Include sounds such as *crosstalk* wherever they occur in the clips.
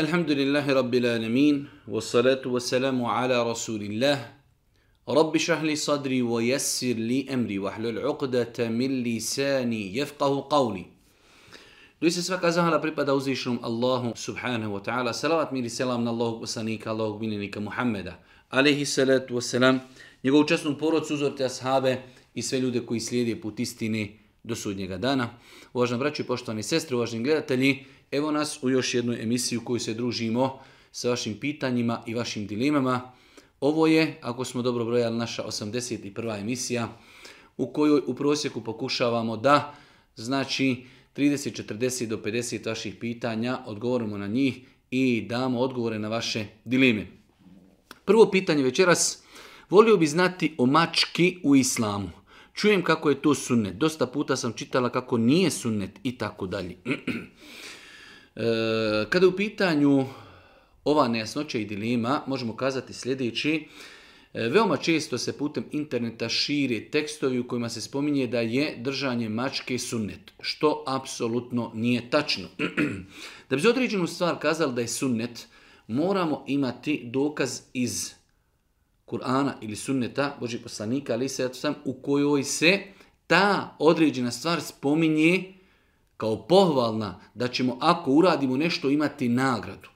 Alhamdulillah Rabbil alemin. was salatu was salam ala rasulillah Rabbi şahli sadri wa yassir li emri. wa hlul uqdata min lisani qawli se svaka zahala pripada uzvišenom Allahu subhanahu wa ta'ala. Salavat selam na Allahu wasanika Allahog miljenika Muhammeda. alayhi salatu wa salam Njegovu časnu porod, uzorite ashabe i sve ljude koji slijede put istine do sudnjega dana. Uvažna braći i poštovani sestre, uvažni gledatelji, Evo nas u još jednoj emisiju u se družimo sa vašim pitanjima i vašim dilemama. Ovo je, ako smo dobro brojali, naša 81. emisija u kojoj u prosjeku pokušavamo da, znači, 30, 40 do 50 vaših pitanja, odgovorimo na njih i damo odgovore na vaše dileme. Prvo pitanje večeras, volio bi znati o mački u islamu. Čujem kako je to sunnet, dosta puta sam čitala kako nije sunnet i tako dalje. *clears throat* E, kada je u pitanju ova nejasnoća i dilema, možemo kazati sljedeći, e, Veoma često se putem interneta širi tekstovi u kojima se spominje da je držanje mačke sunnet, što apsolutno nije tačno. *clears throat* da bi se određenu stvar kazali da je sunnet, moramo imati dokaz iz Kur'ana ili sunneta Božih poslanika ali se u kojoj se ta određena stvar spominje kao pohvalna da ćemo ako uradimo nešto imati nagradu.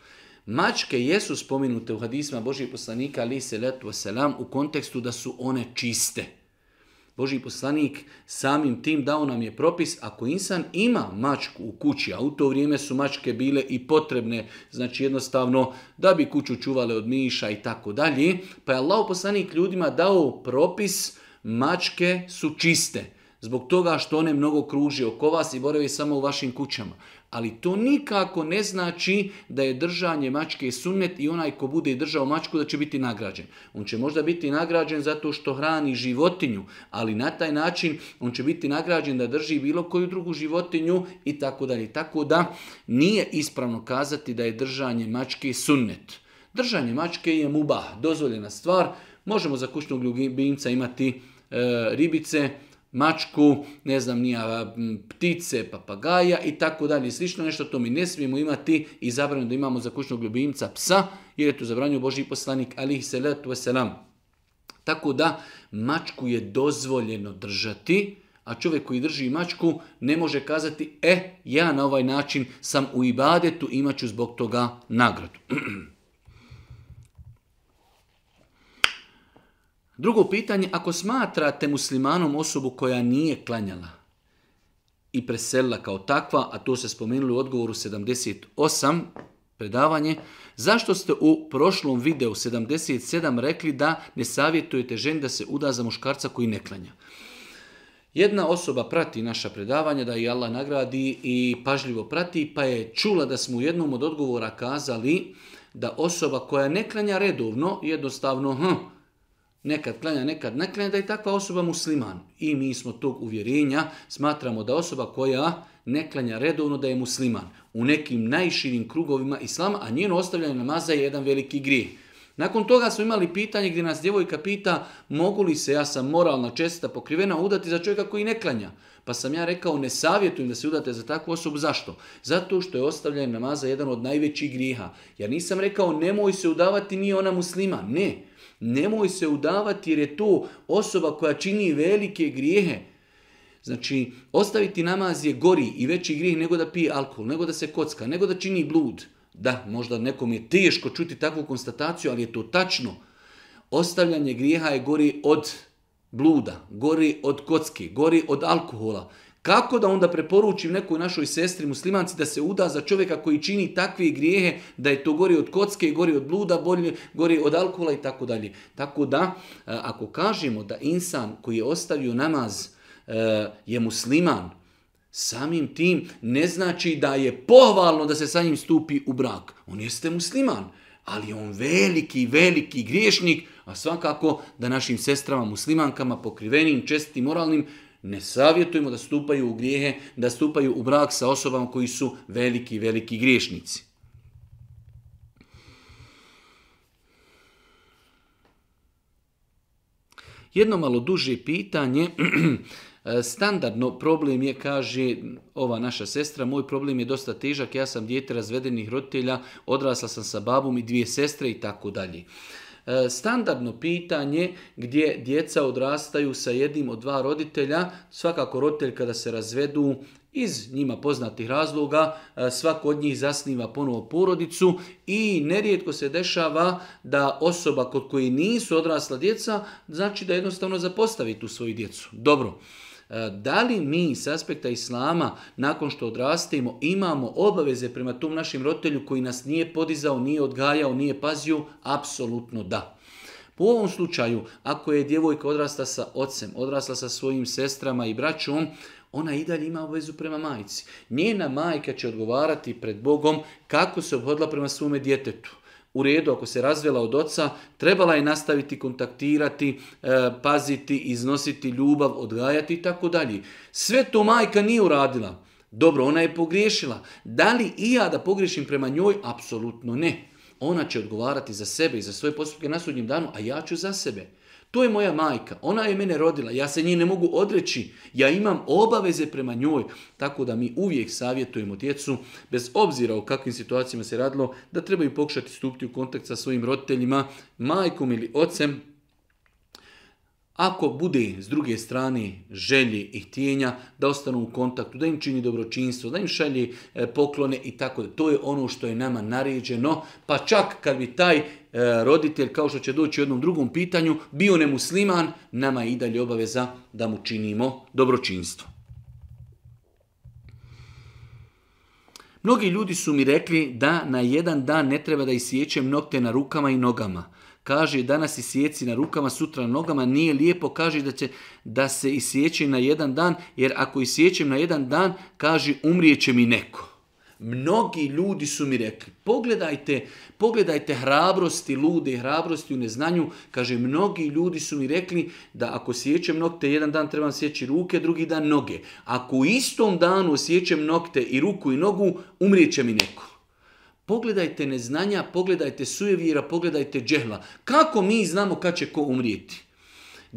Mačke jesu spomenute u hadisma Božih poslanika ali se letu selam u kontekstu da su one čiste. Božji poslanik samim tim dao nam je propis, ako insan ima mačku u kući, a u to vrijeme su mačke bile i potrebne, znači jednostavno da bi kuću čuvale od miša i tako dalje, pa je Allah poslanik ljudima dao propis mačke su čiste zbog toga što one mnogo kruži oko vas i boravi samo u vašim kućama. Ali to nikako ne znači da je držanje mačke sunnet i onaj ko bude držao mačku da će biti nagrađen. On će možda biti nagrađen zato što hrani životinju, ali na taj način on će biti nagrađen da drži bilo koju drugu životinju i tako dalje. Tako da nije ispravno kazati da je držanje mačke sunnet. Držanje mačke je mubah, dozvoljena stvar. Možemo za kućnog ljubimca imati e, ribice, mačku, ne znam, nija ptice, papagaja i tako dalje slično nešto, to mi ne smijemo imati i zabranju da imamo za kućnog ljubimca psa, jer je to zabranio Boži poslanik, se salatu veselam. Tako da mačku je dozvoljeno držati, a čovjek koji drži mačku ne može kazati, e, ja na ovaj način sam u ibadetu, imat ću zbog toga nagradu. *clears throat* Drugo pitanje, ako smatrate muslimanom osobu koja nije klanjala i preselila kao takva, a to se spomenuli u odgovoru 78, predavanje, zašto ste u prošlom videu 77 rekli da ne savjetujete ženi da se uda za muškarca koji ne klanja? Jedna osoba prati naša predavanja, da je Allah nagradi i pažljivo prati, pa je čula da smo u jednom od odgovora kazali da osoba koja ne klanja redovno, jednostavno, hm, nekad klanja, nekad ne klanja, da je takva osoba musliman. I mi smo tog uvjerenja, smatramo da osoba koja ne klanja redovno da je musliman. U nekim najširim krugovima islama, a njeno ostavljanje namaza je jedan veliki grijeh. Nakon toga smo imali pitanje gdje nas djevojka pita mogu li se, ja sam moralna česta pokrivena, udati za čovjeka koji ne klanja. Pa sam ja rekao ne savjetujem da se udate za takvu osobu. Zašto? Zato što je ostavljanje namaza jedan od najvećih griha. Ja nisam rekao nemoj se udavati, nije ona muslima. Ne. Nemoj se udavati jer je to osoba koja čini velike grijehe. Znači, ostaviti namaz je gori i veći grijeh nego da pije alkohol, nego da se kocka, nego da čini blud. Da, možda nekom je teško čuti takvu konstataciju, ali je to tačno. Ostavljanje grijeha je gori od bluda, gori od kocki, gori od alkohola, kako da onda preporučim nekoj našoj sestri muslimanci da se uda za čovjeka koji čini takve grijehe da je to gori od kocke, gori od bluda, bolje, gori od alkohola i tako dalje. Tako da, e, ako kažemo da insan koji je ostavio namaz e, je musliman, samim tim ne znači da je pohvalno da se sa njim stupi u brak. On jeste musliman, ali je on veliki, veliki griješnik, a svakako da našim sestrama muslimankama, pokrivenim, čestim, moralnim, ne savjetujemo da stupaju u grijehe, da stupaju u brak sa osobama koji su veliki, veliki griješnici. Jedno malo duže pitanje, *clears throat* e, standardno problem je, kaže ova naša sestra, moj problem je dosta težak, ja sam dijete razvedenih roditelja, odrasla sam sa babom i dvije sestre i tako dalje. E, standardno pitanje gdje djeca odrastaju sa jednim od dva roditelja, svakako roditelj kada se razvedu iz njima poznatih razloga e, svako od njih zasniva ponovo porodicu i nerijetko se dešava da osoba kod koje nisu odrasla djeca znači da jednostavno zapostavi tu svoju djecu. Dobro, E, da li mi s aspekta islama, nakon što odrastemo, imamo obaveze prema tom našem roditelju koji nas nije podizao, nije odgajao, nije pazio? Apsolutno da. Po ovom slučaju, ako je djevojka odrasta sa ocem, odrasla sa svojim sestrama i braćom, ona i dalje ima obvezu prema majci. Njena majka će odgovarati pred Bogom kako se obhodila prema svome djetetu u redu ako se razvela od oca, trebala je nastaviti kontaktirati, e, paziti, iznositi ljubav, odgajati i tako dalje. Sve to majka nije uradila. Dobro, ona je pogriješila. Da li i ja da pogriješim prema njoj? Apsolutno ne. Ona će odgovarati za sebe i za svoje postupke na sudnjem danu, a ja ću za sebe. To je moja majka, ona je mene rodila, ja se nje ne mogu odreći, ja imam obaveze prema njoj. Tako da mi uvijek savjetujemo djecu, bez obzira o kakvim situacijama se radilo, da trebaju pokušati stupiti u kontakt sa svojim roditeljima, majkom ili ocem. Ako bude s druge strane želje i htjenja da ostanu u kontaktu, da im čini dobročinstvo, da im šalje e, poklone i tako da. To je ono što je nama naređeno, pa čak kad bi taj E, roditelj, kao što će doći u jednom drugom pitanju, bio ne musliman, nama je i dalje obaveza da mu činimo dobročinstvo. Mnogi ljudi su mi rekli da na jedan dan ne treba da isjećem nokte na rukama i nogama. Kaže, danas isjeci na rukama, sutra na nogama, nije lijepo, kaže da, će, da se isjeći na jedan dan, jer ako isjećem na jedan dan, kaže, će mi neko. Mnogi ljudi su mi rekli, pogledajte, pogledajte hrabrosti lude i hrabrosti u neznanju. Kaže, mnogi ljudi su mi rekli da ako sjećem nokte, jedan dan trebam sjeći ruke, drugi dan noge. Ako u istom danu sjećem nokte i ruku i nogu, će mi neko. Pogledajte neznanja, pogledajte sujevira, pogledajte džehla. Kako mi znamo kad će ko umrijeti?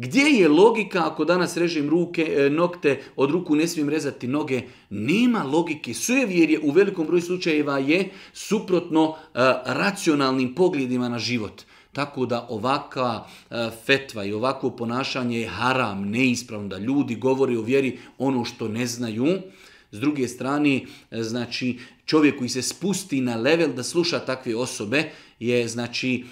Gdje je logika ako danas režim ruke, e, nokte, od ruku ne smijem rezati noge? Nema logike. Sujevjer je u velikom broju slučajeva je suprotno e, racionalnim pogledima na život. Tako da ovakva e, fetva i ovako ponašanje je haram, neispravno, da ljudi govore o vjeri ono što ne znaju. S druge strane, znači, čovjek koji se spusti na level da sluša takve osobe je, znači,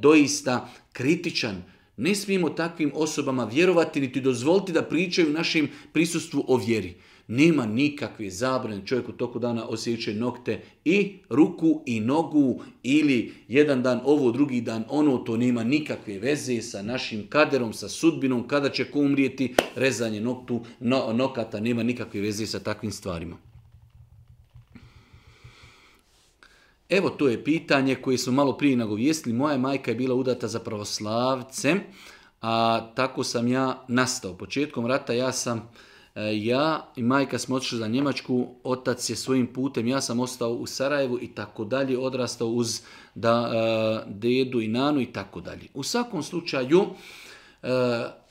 doista kritičan, ne smijemo takvim osobama vjerovati niti dozvoliti da pričaju u našem prisustvu o vjeri. Nema nikakve zabrane. Čovjek u toku dana osjeća nokte i ruku i nogu ili jedan dan ovo, drugi dan ono. To nema nikakve veze sa našim kaderom, sa sudbinom, kada će ko umrijeti. Rezanje noktu, nokata nema nikakve veze sa takvim stvarima. Evo to je pitanje koje smo malo prije nagovijestili. Moja majka je bila udata za pravoslavcem, a tako sam ja nastao. Početkom rata ja sam e, ja i majka smo otišli za Njemačku, otac je svojim putem, ja sam ostao u Sarajevu i tako dalje, odrastao uz da, e, dedu i nanu i tako dalje. U svakom slučaju, e,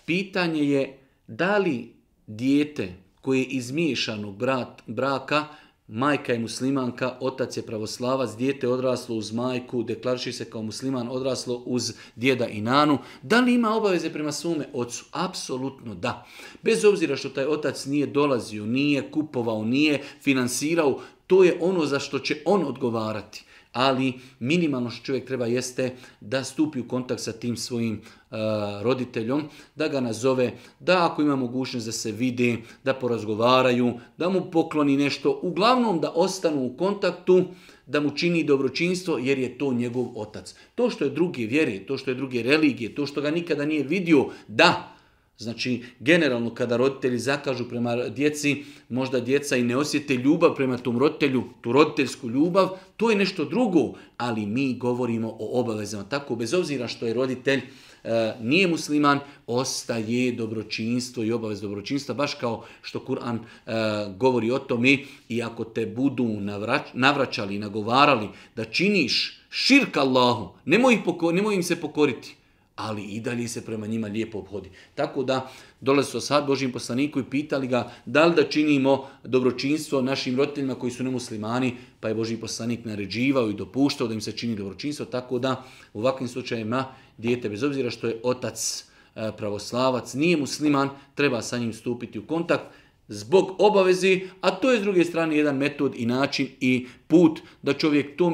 pitanje je da li dijete koje je izmiješano brat braka Majka je muslimanka, otac je pravoslavac, dijete odraslo uz majku, deklariši se kao musliman, odraslo uz djeda i nanu. Da li ima obaveze prema svome ocu? Apsolutno da. Bez obzira što taj otac nije dolazio, nije kupovao, nije finansirao, to je ono za što će on odgovarati ali minimalno što čovjek treba jeste da stupi u kontakt sa tim svojim e, roditeljom, da ga nazove, da ako ima mogućnost da se vidi, da porazgovaraju, da mu pokloni nešto, uglavnom da ostanu u kontaktu, da mu čini dobročinstvo jer je to njegov otac. To što je drugi vjere, to što je druge religije, to što ga nikada nije vidio, da, Znači, generalno kada roditelji zakažu prema djeci, možda djeca i ne osjete ljubav prema tom roditelju, tu roditeljsku ljubav, to je nešto drugo, ali mi govorimo o obavezama. Tako, bez obzira što je roditelj e, nije musliman, ostaje dobročinstvo i obavez dobročinstva, baš kao što Kur'an e, govori o tome i ako te budu navrać, navraćali, nagovarali da činiš širk Allahu, nemoj, poko, nemoj im se pokoriti ali i dalje se prema njima lijepo obhodi. Tako da dolazi su sad Božim poslaniku i pitali ga da li da činimo dobročinstvo našim roditeljima koji su nemuslimani, pa je Boži poslanik naređivao i dopuštao da im se čini dobročinstvo, tako da u ovakvim slučajevima dijete, bez obzira što je otac e, pravoslavac, nije musliman, treba sa njim stupiti u kontakt, zbog obavezi, a to je s druge strane jedan metod i način i put da čovjek tom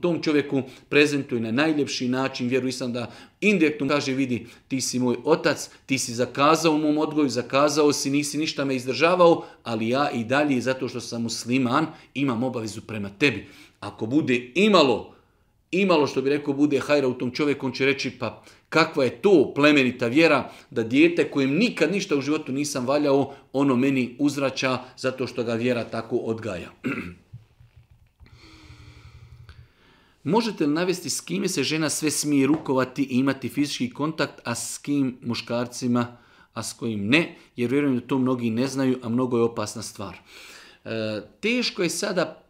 tom čovjeku prezentuje na najljepši način, Vjerujem sam da indirektno kaže vidi ti si moj otac, ti si zakazao u mom odgoju, zakazao si, nisi ništa me izdržavao, ali ja i dalje zato što sam musliman imam obavezu prema tebi. Ako bude imalo imalo što bi rekao bude hajra u tom čovjeku, on će reći pa kakva je to plemenita vjera da dijete kojem nikad ništa u životu nisam valjao, ono meni uzraća zato što ga vjera tako odgaja. *clears throat* Možete li navesti s kime se žena sve smije rukovati i imati fizički kontakt, a s kim muškarcima, a s kojim ne, jer vjerujem da to mnogi ne znaju, a mnogo je opasna stvar. E, teško je sada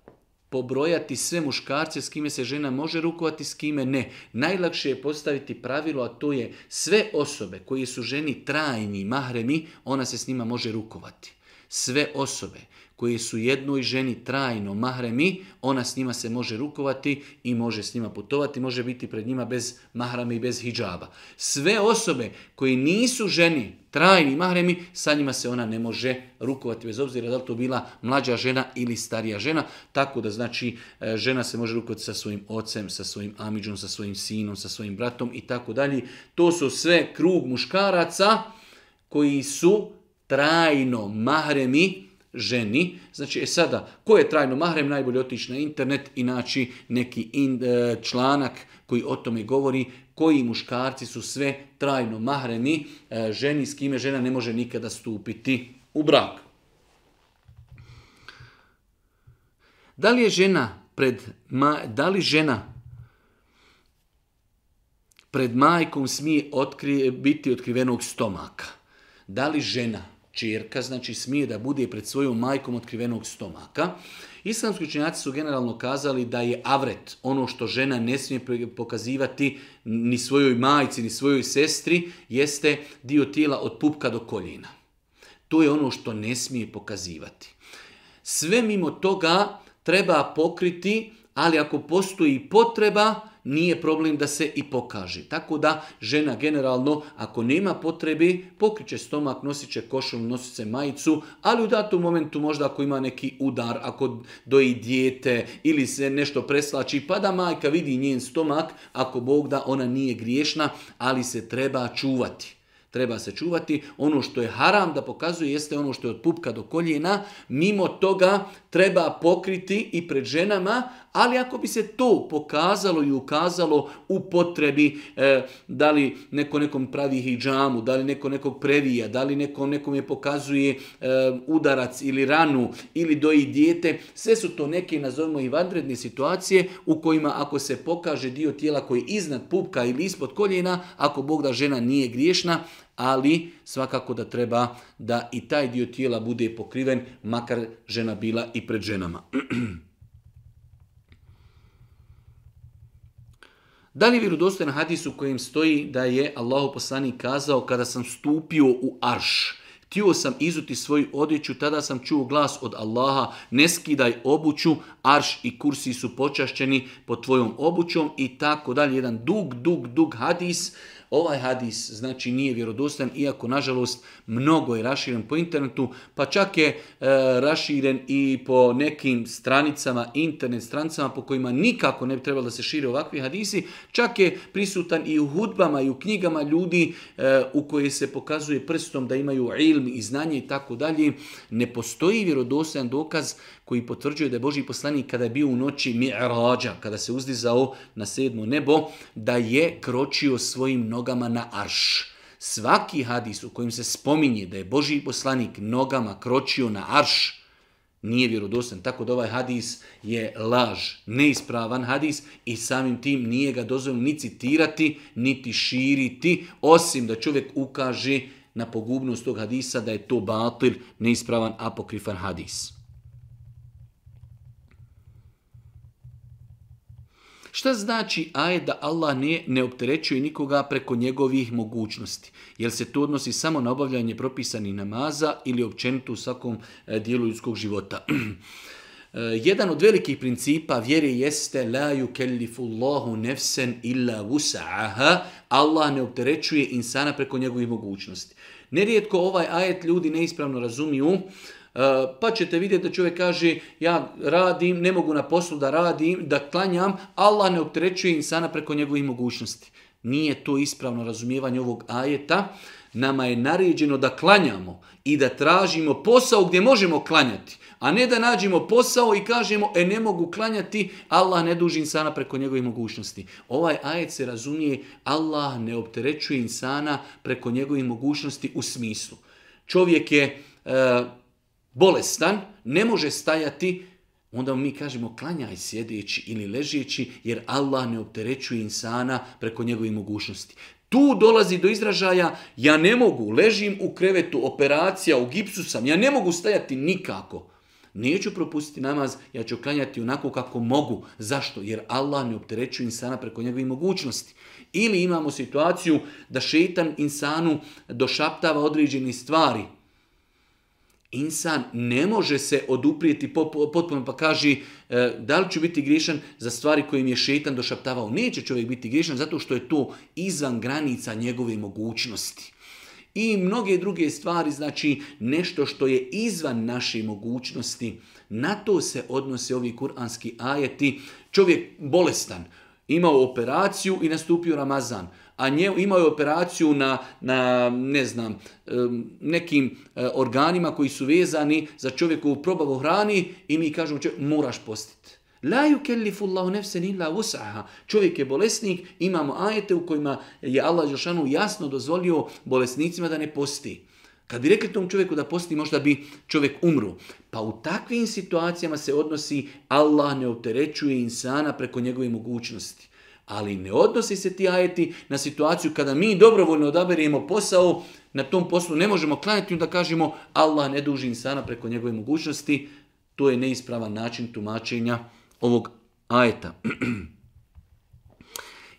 pobrojati sve muškarce s kime se žena može rukovati, s kime ne. Najlakše je postaviti pravilo, a to je sve osobe koje su ženi trajni mahremi, ona se s njima može rukovati. Sve osobe koje su jednoj ženi trajno mahremi, ona s njima se može rukovati i može s njima putovati, može biti pred njima bez mahrama i bez hijjaba. Sve osobe koji nisu ženi trajni mahremi, sa njima se ona ne može rukovati, bez obzira da li to bila mlađa žena ili starija žena, tako da znači e, žena se može rukovati sa svojim ocem, sa svojim amidžom, sa svojim sinom, sa svojim bratom i tako dalje. To su sve krug muškaraca koji su trajno mahremi, ženi. Znači, e sada, ko je trajno mahrem, najbolje otići na internet i naći neki in, e, članak koji o tome govori koji muškarci su sve trajno mahreni, e, ženi s kime žena ne može nikada stupiti u brak. Da li je žena pred da li žena pred majkom smije otkri, biti otkrivenog stomaka? Da li žena čerka, znači smije da bude pred svojom majkom otkrivenog stomaka. Islamski učenjaci su generalno kazali da je avret ono što žena ne smije pokazivati ni svojoj majci, ni svojoj sestri, jeste dio tijela od pupka do koljena. To je ono što ne smije pokazivati. Sve mimo toga treba pokriti, ali ako postoji potreba, nije problem da se i pokaže. Tako da žena generalno ako nema potrebe pokriče stomak, nosit će košulju, nosit će majicu, ali u datom momentu možda ako ima neki udar, ako doji dijete ili se nešto preslači, pa da majka vidi njen stomak, ako Bog da ona nije griješna, ali se treba čuvati treba se čuvati. Ono što je haram da pokazuje jeste ono što je od pupka do koljena. Mimo toga treba pokriti i pred ženama, ali ako bi se to pokazalo i ukazalo u potrebi e, da li neko nekom pravi hijjamu, da li neko nekog previja, da li neko je pokazuje e, udarac ili ranu ili doji dijete, sve su to neke nazovimo i vanredne situacije u kojima ako se pokaže dio tijela koji je iznad pupka ili ispod koljena, ako Bog da žena nije griješna, ali svakako da treba da i taj dio tijela bude pokriven, makar žena bila i pred ženama. *clears throat* Da li je vjerodostojan hadis u kojem stoji da je Allahu poslani kazao kada sam stupio u arš, tio sam izuti svoju odjeću, tada sam čuo glas od Allaha, ne skidaj obuću, arš i kursi su počašćeni pod tvojom obućom i tako dalje. Jedan dug, dug, dug hadis Ovaj hadis znači nije vjerodostan, iako nažalost mnogo je raširen po internetu, pa čak je e, raširen i po nekim stranicama, internet stranicama po kojima nikako ne bi trebalo da se šire ovakvi hadisi, čak je prisutan i u hudbama i u knjigama ljudi e, u koje se pokazuje prstom da imaju ilm i znanje i tako dalje. Ne postoji vjerodostan dokaz koji potvrđuje da je Boži poslanik kada je bio u noći mi'rađa, kada se uzdizao na sedmo nebo, da je kročio svojim nogama na arš. Svaki hadis u kojem se spominje da je Boži poslanik nogama kročio na arš, nije vjerodostan. Tako da ovaj hadis je laž, neispravan hadis i samim tim nije ga dozvoljeno ni citirati, niti širiti, osim da čovjek ukaže na pogubnost tog hadisa da je to batil, neispravan, apokrifan hadis. Šta znači ajet da Allah ne, ne opterećuje nikoga preko njegovih mogućnosti? Jel se to odnosi samo na obavljanje propisanih namaza ili općenito u svakom e, dijelu ljudskog života? *clears throat* E, jedan od velikih principa vjere jeste la yukellifu Allahu nefsen illa wus'aha. Allah ne opterećuje insana preko njegovih mogućnosti. Nerijetko ovaj ajet ljudi neispravno razumiju E, pa ćete vidjeti da čovjek kaže ja radim, ne mogu na poslu da radim, da klanjam, Allah ne opterećuje insana preko njegovih mogućnosti. Nije to ispravno razumijevanje ovog ajeta. Nama je naređeno da klanjamo i da tražimo posao gdje možemo klanjati, a ne da nađemo posao i kažemo e ne mogu klanjati, Allah ne duži insana preko njegovih mogućnosti. Ovaj ajet se razumije, Allah ne opterećuje insana preko njegovih mogućnosti u smislu. Čovjek je e, bolestan, ne može stajati, onda mi kažemo klanjaj sjedeći ili ležeći jer Allah ne opterećuje insana preko njegovih mogućnosti. Tu dolazi do izražaja ja ne mogu, ležim u krevetu, operacija, u gipsu sam, ja ne mogu stajati nikako. Neću propustiti namaz, ja ću klanjati onako kako mogu. Zašto? Jer Allah ne opterećuje insana preko njegovih mogućnosti. Ili imamo situaciju da šetan insanu došaptava određene stvari – insan ne može se oduprijeti potpuno pa kaži e, da li ću biti grišan za stvari koje je šetan došaptavao. Neće čovjek biti grišan zato što je to izvan granica njegove mogućnosti. I mnoge druge stvari, znači nešto što je izvan naše mogućnosti. Na to se odnose ovi kuranski ajeti. Čovjek bolestan, imao operaciju i nastupio Ramazan a nje, imaju operaciju na, na ne znam, nekim e, organima koji su vezani za čovjekovu probavu hrani i mi kažemo čovjek, moraš postiti. La yukellifullahu illa usaha. Čovjek je bolesnik, imamo ajete u kojima je Allah Žešanu jasno dozvolio bolesnicima da ne posti. Kad bi rekli tom čovjeku da posti, možda bi čovjek umru. Pa u takvim situacijama se odnosi Allah ne opterećuje insana preko njegove mogućnosti. Ali ne odnosi se ti ajeti na situaciju kada mi dobrovoljno odaberemo posao, na tom poslu ne možemo klanjati da kažemo Allah ne duži insana preko njegove mogućnosti. To je neispravan način tumačenja ovog ajeta. *clears throat*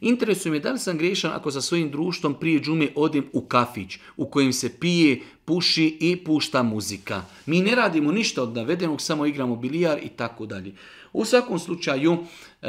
Interesuje me da li sam griješan ako sa svojim društvom prije džume odem u kafić u kojem se pije, puši i pušta muzika. Mi ne radimo ništa od navedenog, samo igramo bilijar i tako dalje. U svakom slučaju, e,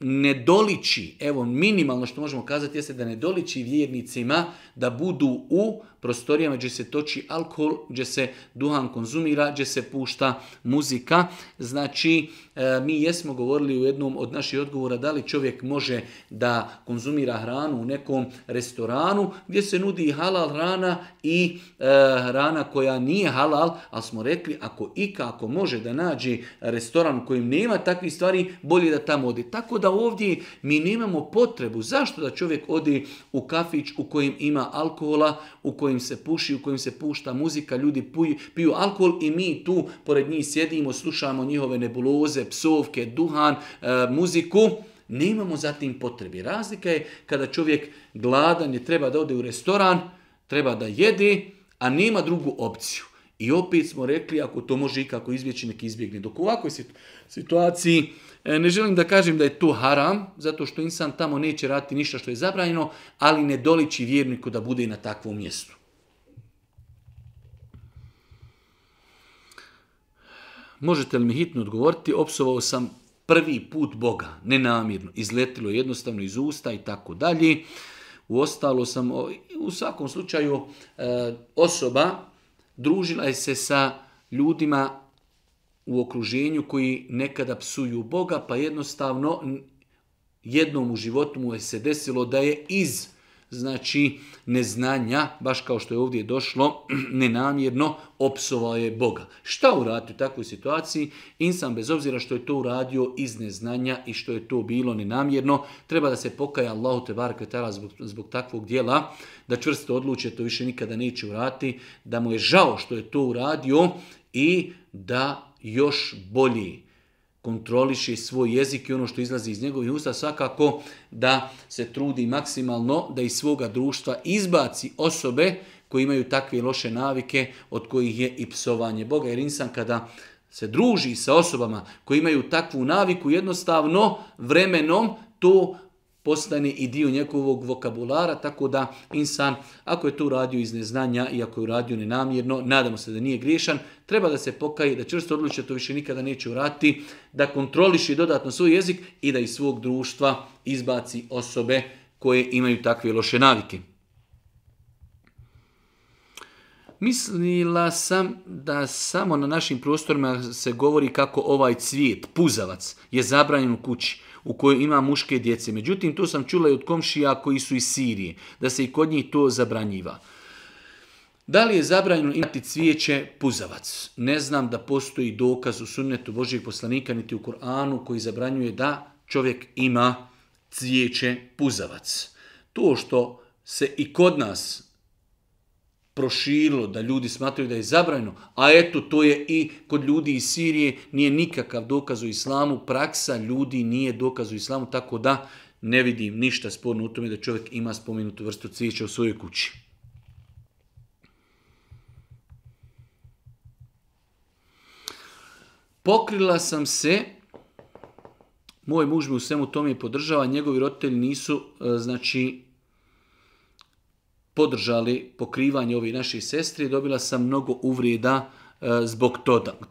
ne doliči, evo minimalno što možemo kazati jeste da ne doliči vjernicima da budu u prostorijama gdje se toči alkohol, gdje se duhan konzumira, gdje se pušta muzika. Znači, e, mi jesmo govorili u jednom od naših odgovora da li čovjek može da konzumira hranu u nekom restoranu gdje se nudi halal hrana i e, hrana koja nije halal, ali smo rekli ako ikako može da nađe restoran u nema takvih stvari, bolje da tamo ode. Tako da ovdje mi nemamo potrebu. Zašto da čovjek odi u kafić u kojem ima alkohola, u kojem kojim se puši, u kojim se pušta muzika, ljudi piju alkohol i mi tu pored njih sjedimo, slušamo njihove nebuloze, psovke, duhan, e, muziku. Nemamo zatim potrebi. Razlika je kada čovjek gladan je, treba da ode u restoran, treba da jedi, a nema drugu opciju. I opet smo rekli, ako to može ikako izbjeći, neki izbjegne. Dok u ovakvoj situaciji, e, ne želim da kažem da je to haram, zato što insan tamo neće raditi ništa što je zabranjeno, ali ne doliči vjerniku da bude i na takvom mjestu. Možete li mi hitno odgovoriti, opsovao sam prvi put Boga, nenamjerno, izletilo jednostavno iz usta i tako dalje. Uostalo sam, u svakom slučaju, e, osoba družila je se sa ljudima u okruženju koji nekada psuju Boga, pa jednostavno jednom u životu mu je se desilo da je iz znači neznanja, baš kao što je ovdje došlo, *clears throat* nenamjerno opsovao je Boga. Šta uraditi u takvoj situaciji? Insan, bez obzira što je to uradio iz neznanja i što je to bilo nenamjerno, treba da se pokaja Allahu te bar zbog, zbog takvog dijela, da čvrsto odluče, to više nikada neće urati, da mu je žao što je to uradio i da još bolji kontroliše svoj jezik i ono što izlazi iz njegovih usta, svakako da se trudi maksimalno da iz svoga društva izbaci osobe koji imaju takve loše navike od kojih je i psovanje Boga. Jer insan kada se druži sa osobama koji imaju takvu naviku, jednostavno vremenom to postane i dio njegovog vokabulara, tako da insan, ako je to uradio iz neznanja i ako je uradio nenamjerno, nadamo se da nije griješan, treba da se pokaje, da čvrsto odluči to više nikada neće urati, da kontroliši dodatno svoj jezik i da iz svog društva izbaci osobe koje imaju takve loše navike. Mislila sam da samo na našim prostorima se govori kako ovaj cvijet, puzavac, je zabranjen u kući u kojoj ima muške djece. Međutim, to sam čula i od komšija koji su iz Sirije, da se i kod njih to zabranjiva. Da li je zabranjeno imati cvijeće puzavac? Ne znam da postoji dokaz u sunnetu Božijeg poslanika niti u Koranu koji zabranjuje da čovjek ima cvijeće puzavac. To što se i kod nas proširilo, da ljudi smatraju da je zabranjeno, a eto to je i kod ljudi iz Sirije nije nikakav dokaz u islamu, praksa ljudi nije dokaz u islamu, tako da ne vidim ništa sporno u tome da čovjek ima spomenutu vrstu cvijeća u svojoj kući. Pokrila sam se, moj muž mi u svemu tome podržava, njegovi roditelji nisu, e, znači, podržali pokrivanje ovih naše sestri, dobila sam mnogo uvreda e, zbog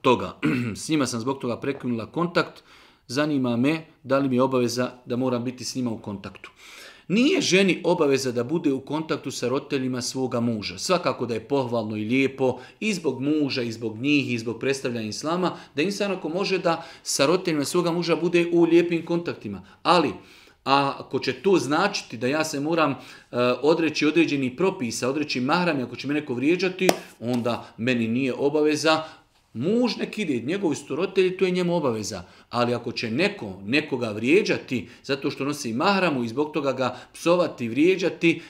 toga. *clears throat* s njima sam zbog toga prekinula kontakt, zanima me da li mi je obaveza da moram biti s njima u kontaktu. Nije ženi obaveza da bude u kontaktu sa roditeljima svoga muža. Svakako da je pohvalno i lijepo i zbog muža, i zbog njih, i zbog predstavljanja islama, da insan može da sa roditeljima svoga muža bude u lijepim kontaktima. Ali, a ako će to značiti da ja se moram e, odreći određeni propisa, odreći mahram, ako će me neko vrijeđati, onda meni nije obaveza. Muž nek ide, njegovi su to je njemu obaveza. Ali ako će neko nekoga vrijeđati zato što nosi mahramu i zbog toga ga psovati, vrijeđati,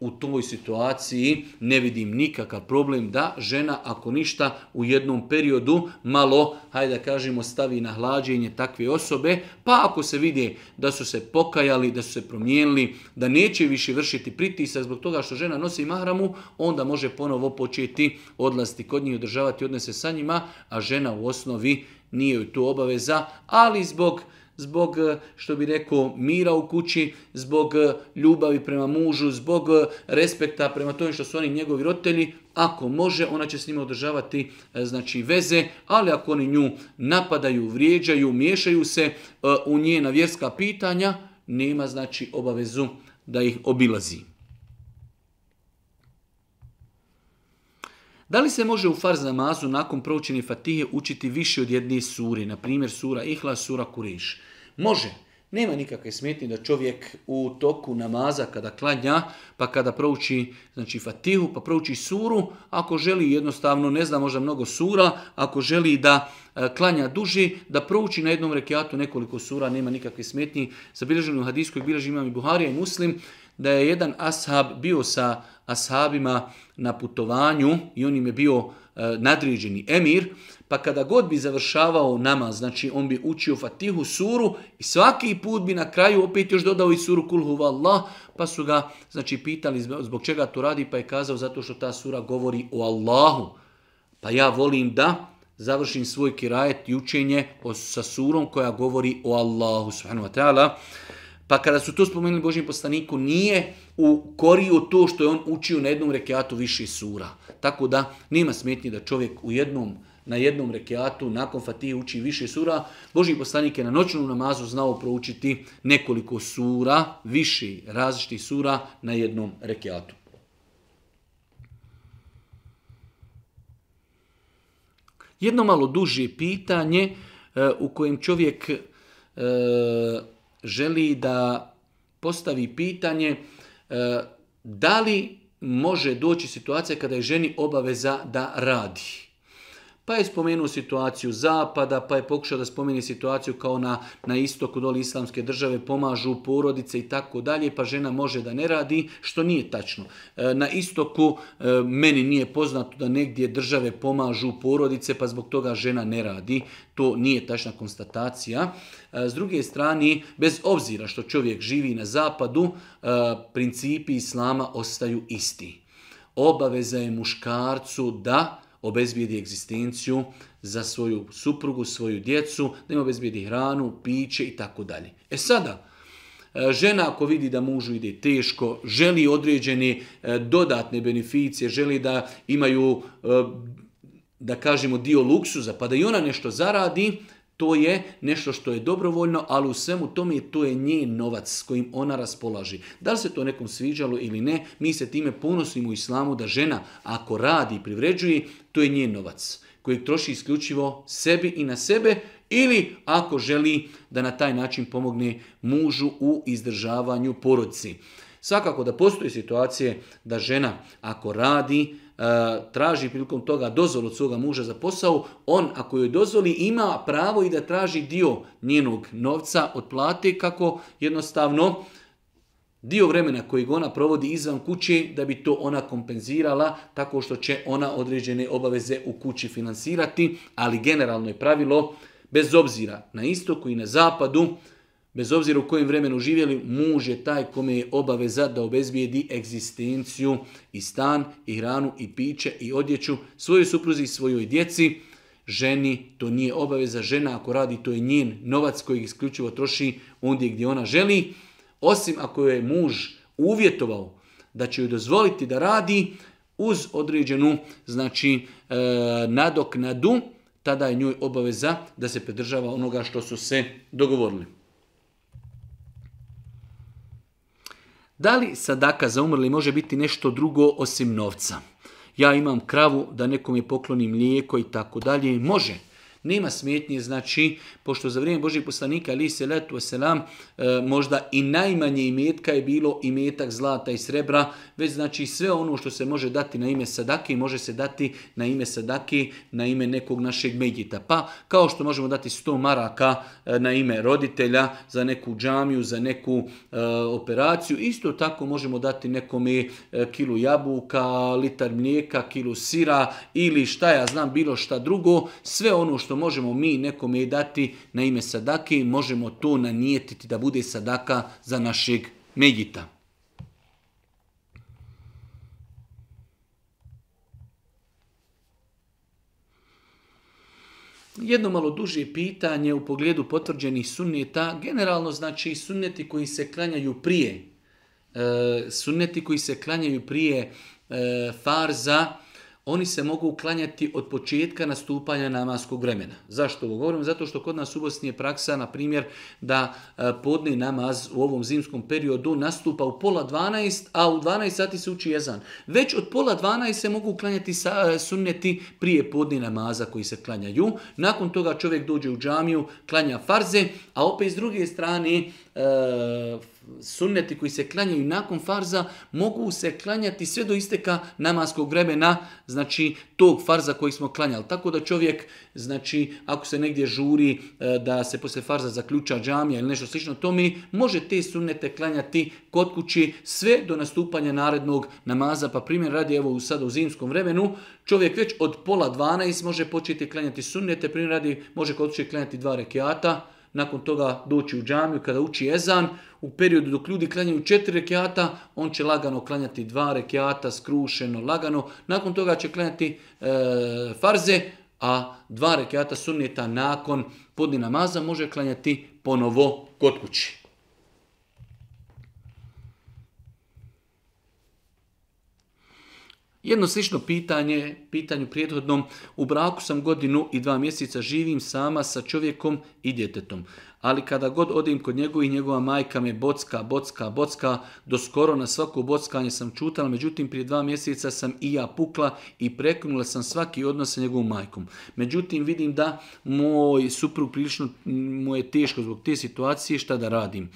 u toj situaciji ne vidim nikakav problem da žena ako ništa u jednom periodu malo, hajde da kažemo, stavi na hlađenje takve osobe, pa ako se vidi da su se pokajali, da su se promijenili, da neće više vršiti pritisak zbog toga što žena nosi mahramu, onda može ponovo početi odlasti kod njih, održavati odnose sa njima, a žena u osnovi nije joj tu obaveza, ali zbog zbog, e, što bi rekao, mira u kući, zbog e, ljubavi prema mužu, zbog e, respekta prema tome što su oni njegovi roditelji, ako može, ona će s njima održavati znači, veze, ali ako oni nju napadaju, vrijeđaju, miješaju se u njena vjerska pitanja, nema znači obavezu da ih obilazi. Da li se može u farz namazu nakon proučenih fatihe učiti više od jedne suri, na primjer sura Ihlas, sura Kuriš? Može. Nema nikakve smetnje da čovjek u toku namaza kada klanja, pa kada prouči znači, fatihu, pa prouči suru, ako želi jednostavno, ne zna možda mnogo sura, ako želi da e, klanja duži, da prouči na jednom rekiatu nekoliko sura, nema nikakve smetnji. Zabilježeno u hadijskoj bilježi i Buharija i Muslim, da je jedan ashab bio sa ashabima na putovanju i on im je bio e, nadređeni emir, pa kada god bi završavao namaz, znači on bi učio Fatihu suru i svaki put bi na kraju opet još dodao i suru Kulhu Allah, pa su ga znači, pitali zbog čega to radi, pa je kazao zato što ta sura govori o Allahu. Pa ja volim da završim svoj kirajet i učenje sa surom koja govori o Allahu subhanahu wa ta'ala. Pa kada su to spomenuli Božijem poslaniku, nije u koriju to što je on učio na jednom rekiatu više sura. Tako da nema smetnji da čovjek u jednom na jednom rekiatu, nakon fatije uči više sura. Božji poslanik je na noćnom namazu znao proučiti nekoliko sura, više različitih sura na jednom rekiatu. Jedno malo duže pitanje e, u kojem čovjek e, želi da postavi pitanje e, da li može doći situacija kada je ženi obaveza da radi pa je spomenuo situaciju zapada, pa je pokušao da spomeni situaciju kao na, na istoku doli islamske države, pomažu porodice i tako dalje, pa žena može da ne radi, što nije tačno. E, na istoku e, meni nije poznato da negdje države pomažu porodice, pa zbog toga žena ne radi. To nije tačna konstatacija. E, s druge strane, bez obzira što čovjek živi na zapadu, principi islama ostaju isti. Obaveza je muškarcu da obezbijedi egzistenciju za svoju suprugu, svoju djecu, da im obezbijedi hranu, piće i tako dalje. E sada, e, žena ako vidi da mužu ide teško, želi određene e, dodatne beneficije, želi da imaju, e, da kažemo, dio luksuza, pa da i ona nešto zaradi, to je nešto što je dobrovoljno, ali u svemu tome to je njen novac s kojim ona raspolaži. Da li se to nekom sviđalo ili ne, mi se time ponosimo u islamu da žena ako radi i privređuje, to je njen novac kojeg troši isključivo sebi i na sebe ili ako želi da na taj način pomogne mužu u izdržavanju porodci. Svakako da postoje situacije da žena ako radi, E, traži prilikom toga dozvolu od svoga muža za posao, on ako joj dozvoli ima pravo i da traži dio njenog novca od plate kako jednostavno dio vremena koji ona provodi izvan kuće da bi to ona kompenzirala tako što će ona određene obaveze u kući financirati, ali generalno je pravilo bez obzira na istoku i na zapadu bez obzira u kojem vremenu živjeli, muž je taj kome je obaveza da obezbijedi egzistenciju i stan, i hranu, i piće, i odjeću svojoj supruzi i svojoj djeci. Ženi to nije obaveza. Žena ako radi, to je njen novac koji isključivo troši ondje gdje ona želi. Osim ako je muž uvjetovao da će ju dozvoliti da radi uz određenu znači, e, nadoknadu, tada je njoj obaveza da se pridržava onoga što su se dogovorili. Da li sadaka za umrli može biti nešto drugo osim novca? Ja imam kravu da nekom je poklonim mlijeko i tako dalje. Može. Nema smetnje, znači, pošto za vrijeme Božih poslanika, ali se letu selam, e, možda i najmanje imetka je bilo imetak zlata i srebra, već znači sve ono što se može dati na ime sadaki, može se dati na ime sadaki, na ime nekog našeg medjita. Pa, kao što možemo dati 100 maraka e, na ime roditelja, za neku džamiju, za neku e, operaciju, isto tako možemo dati nekome kilu jabuka, litar mlijeka, kilu sira ili šta ja znam, bilo šta drugo, sve ono što što možemo mi nekome dati na ime sadake, možemo to nanijetiti da bude sadaka za našeg medjita. Jedno malo duže pitanje u pogledu potvrđenih sunneta, generalno znači sunneti koji se klanjaju prije, e, sunneti koji se klanjaju prije e, farza, oni se mogu uklanjati od početka nastupanja namaskog vremena. Zašto ovo govorim? Zato što kod nas u Bosni je praksa, na primjer, da e, podni namaz u ovom zimskom periodu nastupa u pola 12, a u 12 sati se uči jezan. Već od pola 12 se mogu uklanjati e, sunneti prije podni namaza koji se klanjaju. Nakon toga čovjek dođe u džamiju, klanja farze, a opet s druge strane e, sunneti koji se klanjaju nakon farza mogu se klanjati sve do isteka namaskog vremena, znači tog farza koji smo klanjali. Tako da čovjek, znači ako se negdje žuri e, da se poslije farza zaključa džamija ili nešto slično, to mi može te sunnete klanjati kod kući sve do nastupanja narednog namaza. Pa primjer radi evo sada u zimskom vremenu, čovjek već od pola 12 može početi klanjati sunnete, primjer radi može kod kući klanjati dva rekiata, nakon toga doći u džamiju kada uči ezan. U periodu dok ljudi klanjaju četiri rekiata, on će lagano klanjati dva rekiata, skrušeno, lagano. Nakon toga će klanjati e, farze, a dva rekiata sunnita nakon podni namaza može klanjati ponovo kod kući. Jedno slično pitanje, pitanju prijedhodnom u braku sam godinu i dva mjeseca živim sama sa čovjekom i djetetom. Ali kada god odim kod njegovih, njegova majka me bocka, bocka, bocka, do skoro na svako bockanje sam čutala, međutim prije dva mjeseca sam i ja pukla i prekinula sam svaki odnos sa njegovom majkom. Međutim vidim da moj suprug prilično mu je teško zbog te situacije šta da radim.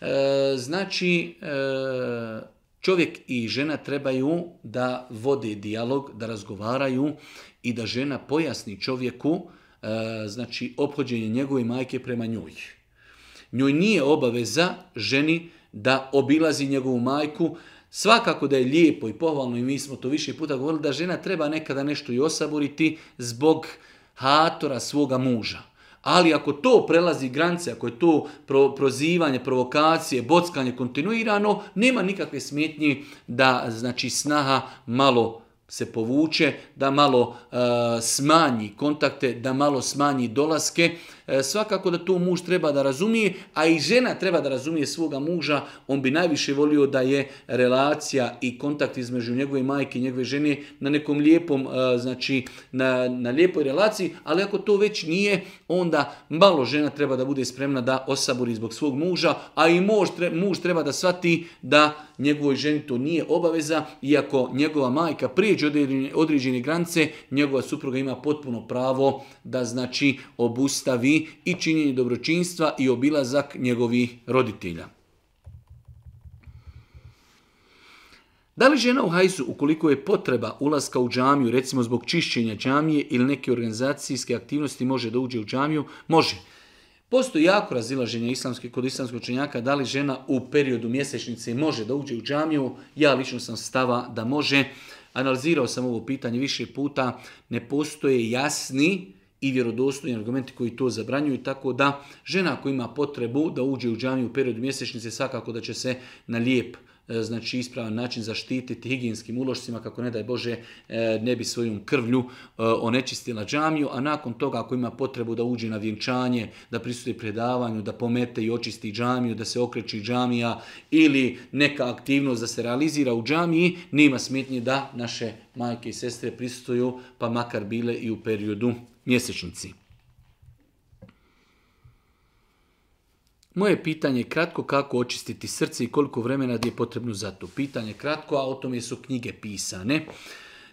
E, znači, e, Čovjek i žena trebaju da vode dijalog, da razgovaraju i da žena pojasni čovjeku e, znači obhođenje njegove majke prema njoj. Njoj nije obaveza ženi da obilazi njegovu majku. Svakako da je lijepo i pohvalno i mi smo to više puta govorili da žena treba nekada nešto i osaboriti zbog hatora svoga muža. Ali ako to prelazi granice, ako je to prozivanje, provokacije, bockanje kontinuirano, nema nikakve smetnje da znači snaha malo se povuče, da malo eh, smanji kontakte, da malo smanji dolaske, E, svakako da to muž treba da razumije, a i žena treba da razumije svoga muža. On bi najviše volio da je relacija i kontakt između njegove majke i njegove žene na nekom lijepom, e, znači na, na lijepoj relaciji, ali ako to već nije, onda malo žena treba da bude spremna da osabori zbog svog muža, a i muž, muž treba da shvati da njegovoj ženi to nije obaveza, iako njegova majka prijeđe određene granice, njegova supruga ima potpuno pravo da znači obustavi i činjenje dobročinstva i obilazak njegovih roditelja. Da li žena u hajsu, ukoliko je potreba ulaska u džamiju, recimo zbog čišćenja džamije ili neke organizacijske aktivnosti, može da uđe u džamiju? Može. Postoji jako razilaženje islamske, kod islamskog čenjaka da li žena u periodu mjesečnice može da uđe u džamiju. Ja lično sam stava da može. Analizirao sam ovo pitanje više puta. Ne postoje jasni i vjerodostojni argumenti koji to zabranjuju, tako da žena koja ima potrebu da uđe u džamiju u periodu mjesečnice, svakako da će se na lijep e, znači ispravan način zaštititi higijenskim ulošcima kako ne daj Bože e, ne bi svojom krvlju e, onečistila džamiju, a nakon toga ako ima potrebu da uđe na vjenčanje, da prisutuje predavanju, da pomete i očisti džamiju, da se okreći džamija ili neka aktivnost da se realizira u džamiji, nema smetnje da naše majke i sestre prisutuju pa makar bile i u periodu mjesečnici. Moje pitanje je kratko kako očistiti srce i koliko vremena je potrebno za to. Pitanje je kratko, a o tome su knjige pisane.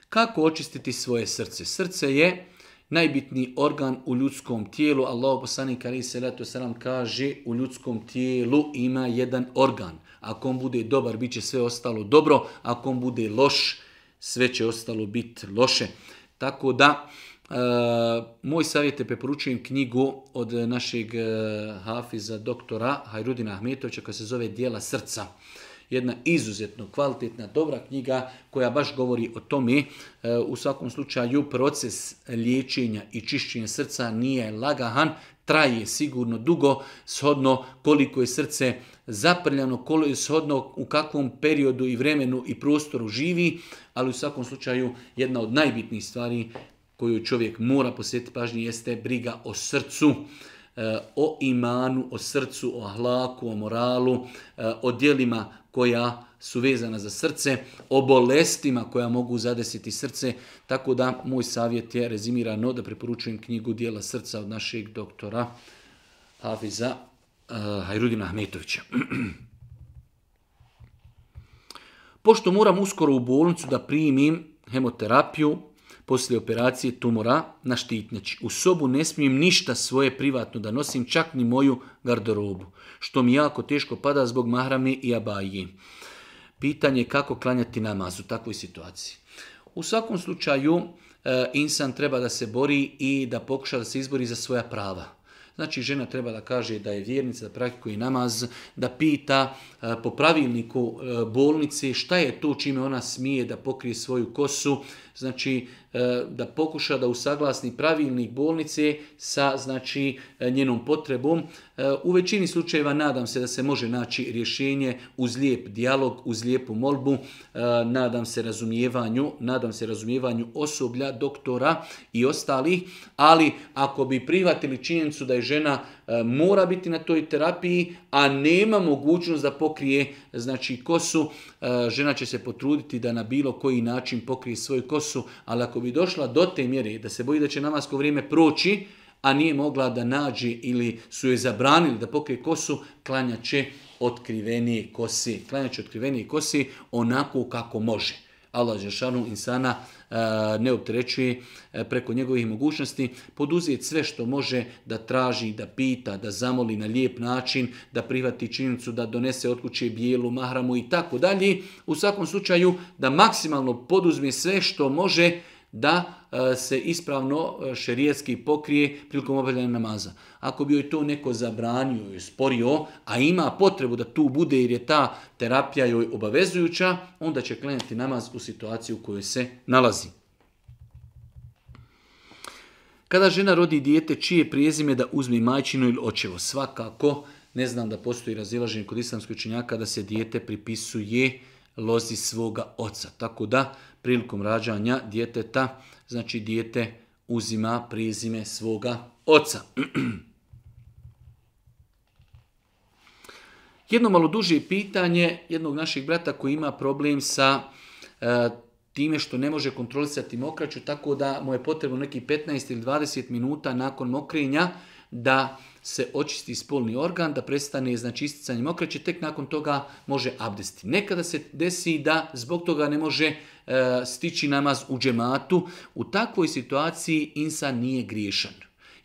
Kako očistiti svoje srce? Srce je najbitniji organ u ljudskom tijelu. Allah poslani karih selam kaže u ljudskom tijelu ima jedan organ. Ako on bude dobar, bit će sve ostalo dobro. Ako on bude loš, sve će ostalo biti loše. Tako da, E, moj savjet je preporučujem knjigu od našeg e, hafiza doktora Hajrudina Ahmetovića koja se zove Dijela srca. Jedna izuzetno kvalitetna, dobra knjiga koja baš govori o tome. E, u svakom slučaju proces liječenja i čišćenja srca nije lagahan, traje sigurno dugo, shodno koliko je srce zaprljano, koliko, shodno u kakvom periodu i vremenu i prostoru živi, ali u svakom slučaju jedna od najbitnijih stvari koju čovjek mora posjetiti pažnji jeste briga o srcu, e, o imanu, o srcu, o hlaku, o moralu, e, o dijelima koja su vezana za srce, o bolestima koja mogu zadesiti srce, tako da moj savjet je rezimirano da preporučujem knjigu Dijela srca od našeg doktora Hafiza e, Hajrudina Ahmetovića. *clears throat* Pošto moram uskoro u bolnicu da primim hemoterapiju, poslije operacije tumora na štitnjači. U sobu ne smijem ništa svoje privatno da nosim, čak ni moju garderobu, što mi jako teško pada zbog mahrame i abaji. Pitanje je kako klanjati namaz u takvoj situaciji. U svakom slučaju, e, insan treba da se bori i da pokuša da se izbori za svoja prava. Znači, žena treba da kaže da je vjernica, da praktikuje namaz, da pita e, po pravilniku e, bolnice šta je to čime ona smije da pokrije svoju kosu, znači e, da pokuša da usaglasni pravilnik bolnice sa znači e, njenom potrebom. E, u većini slučajeva nadam se da se može naći rješenje uz lijep dijalog, uz lijepu molbu, nadam se razumijevanju, nadam se razumijevanju osoblja, doktora i ostalih, ali ako bi privatili činjenicu da je žena E, mora biti na toj terapiji, a nema mogućnost da pokrije znači, kosu. E, žena će se potruditi da na bilo koji način pokrije svoju kosu, ali ako bi došla do te mjere da se boji da će namasko vrijeme proći, a nije mogla da nađe ili su je zabranili da pokrije kosu, klanja će otkrivenije kosi. Klanja će otkrivenije kosi onako kako može. Allah insana e, ne opterećuje e, preko njegovih mogućnosti, poduzeti sve što može da traži, da pita, da zamoli na lijep način, da prihvati činjenicu, da donese od kuće bijelu, mahramu i tako dalje. U svakom slučaju da maksimalno poduzme sve što može da e, se ispravno e, šerijetski pokrije prilikom obavljanja namaza. Ako bi joj to neko zabranio i sporio, a ima potrebu da tu bude jer je ta terapija joj obavezujuća, onda će klanjati namaz u situaciju u kojoj se nalazi. Kada žena rodi dijete, čije prijezime da uzme majčinu ili očevo? Svakako, ne znam da postoji razilaženje kod islamskoj činjaka da se dijete pripisuje lozi svoga oca. Tako da prilikom rađanja djeteta, znači dijete uzima prezime svoga oca. *clears throat* Jedno malo duže pitanje jednog našeg brata koji ima problem sa e, time što ne može kontrolisati mokraću, tako da mu je potrebno neki 15 ili 20 minuta nakon mokrenja da se očisti spolni organ, da prestane znači isticanje mokraće, tek nakon toga može abdesti. Nekada se desi da zbog toga ne može e, stići namaz u džematu. U takvoj situaciji insan nije griješan.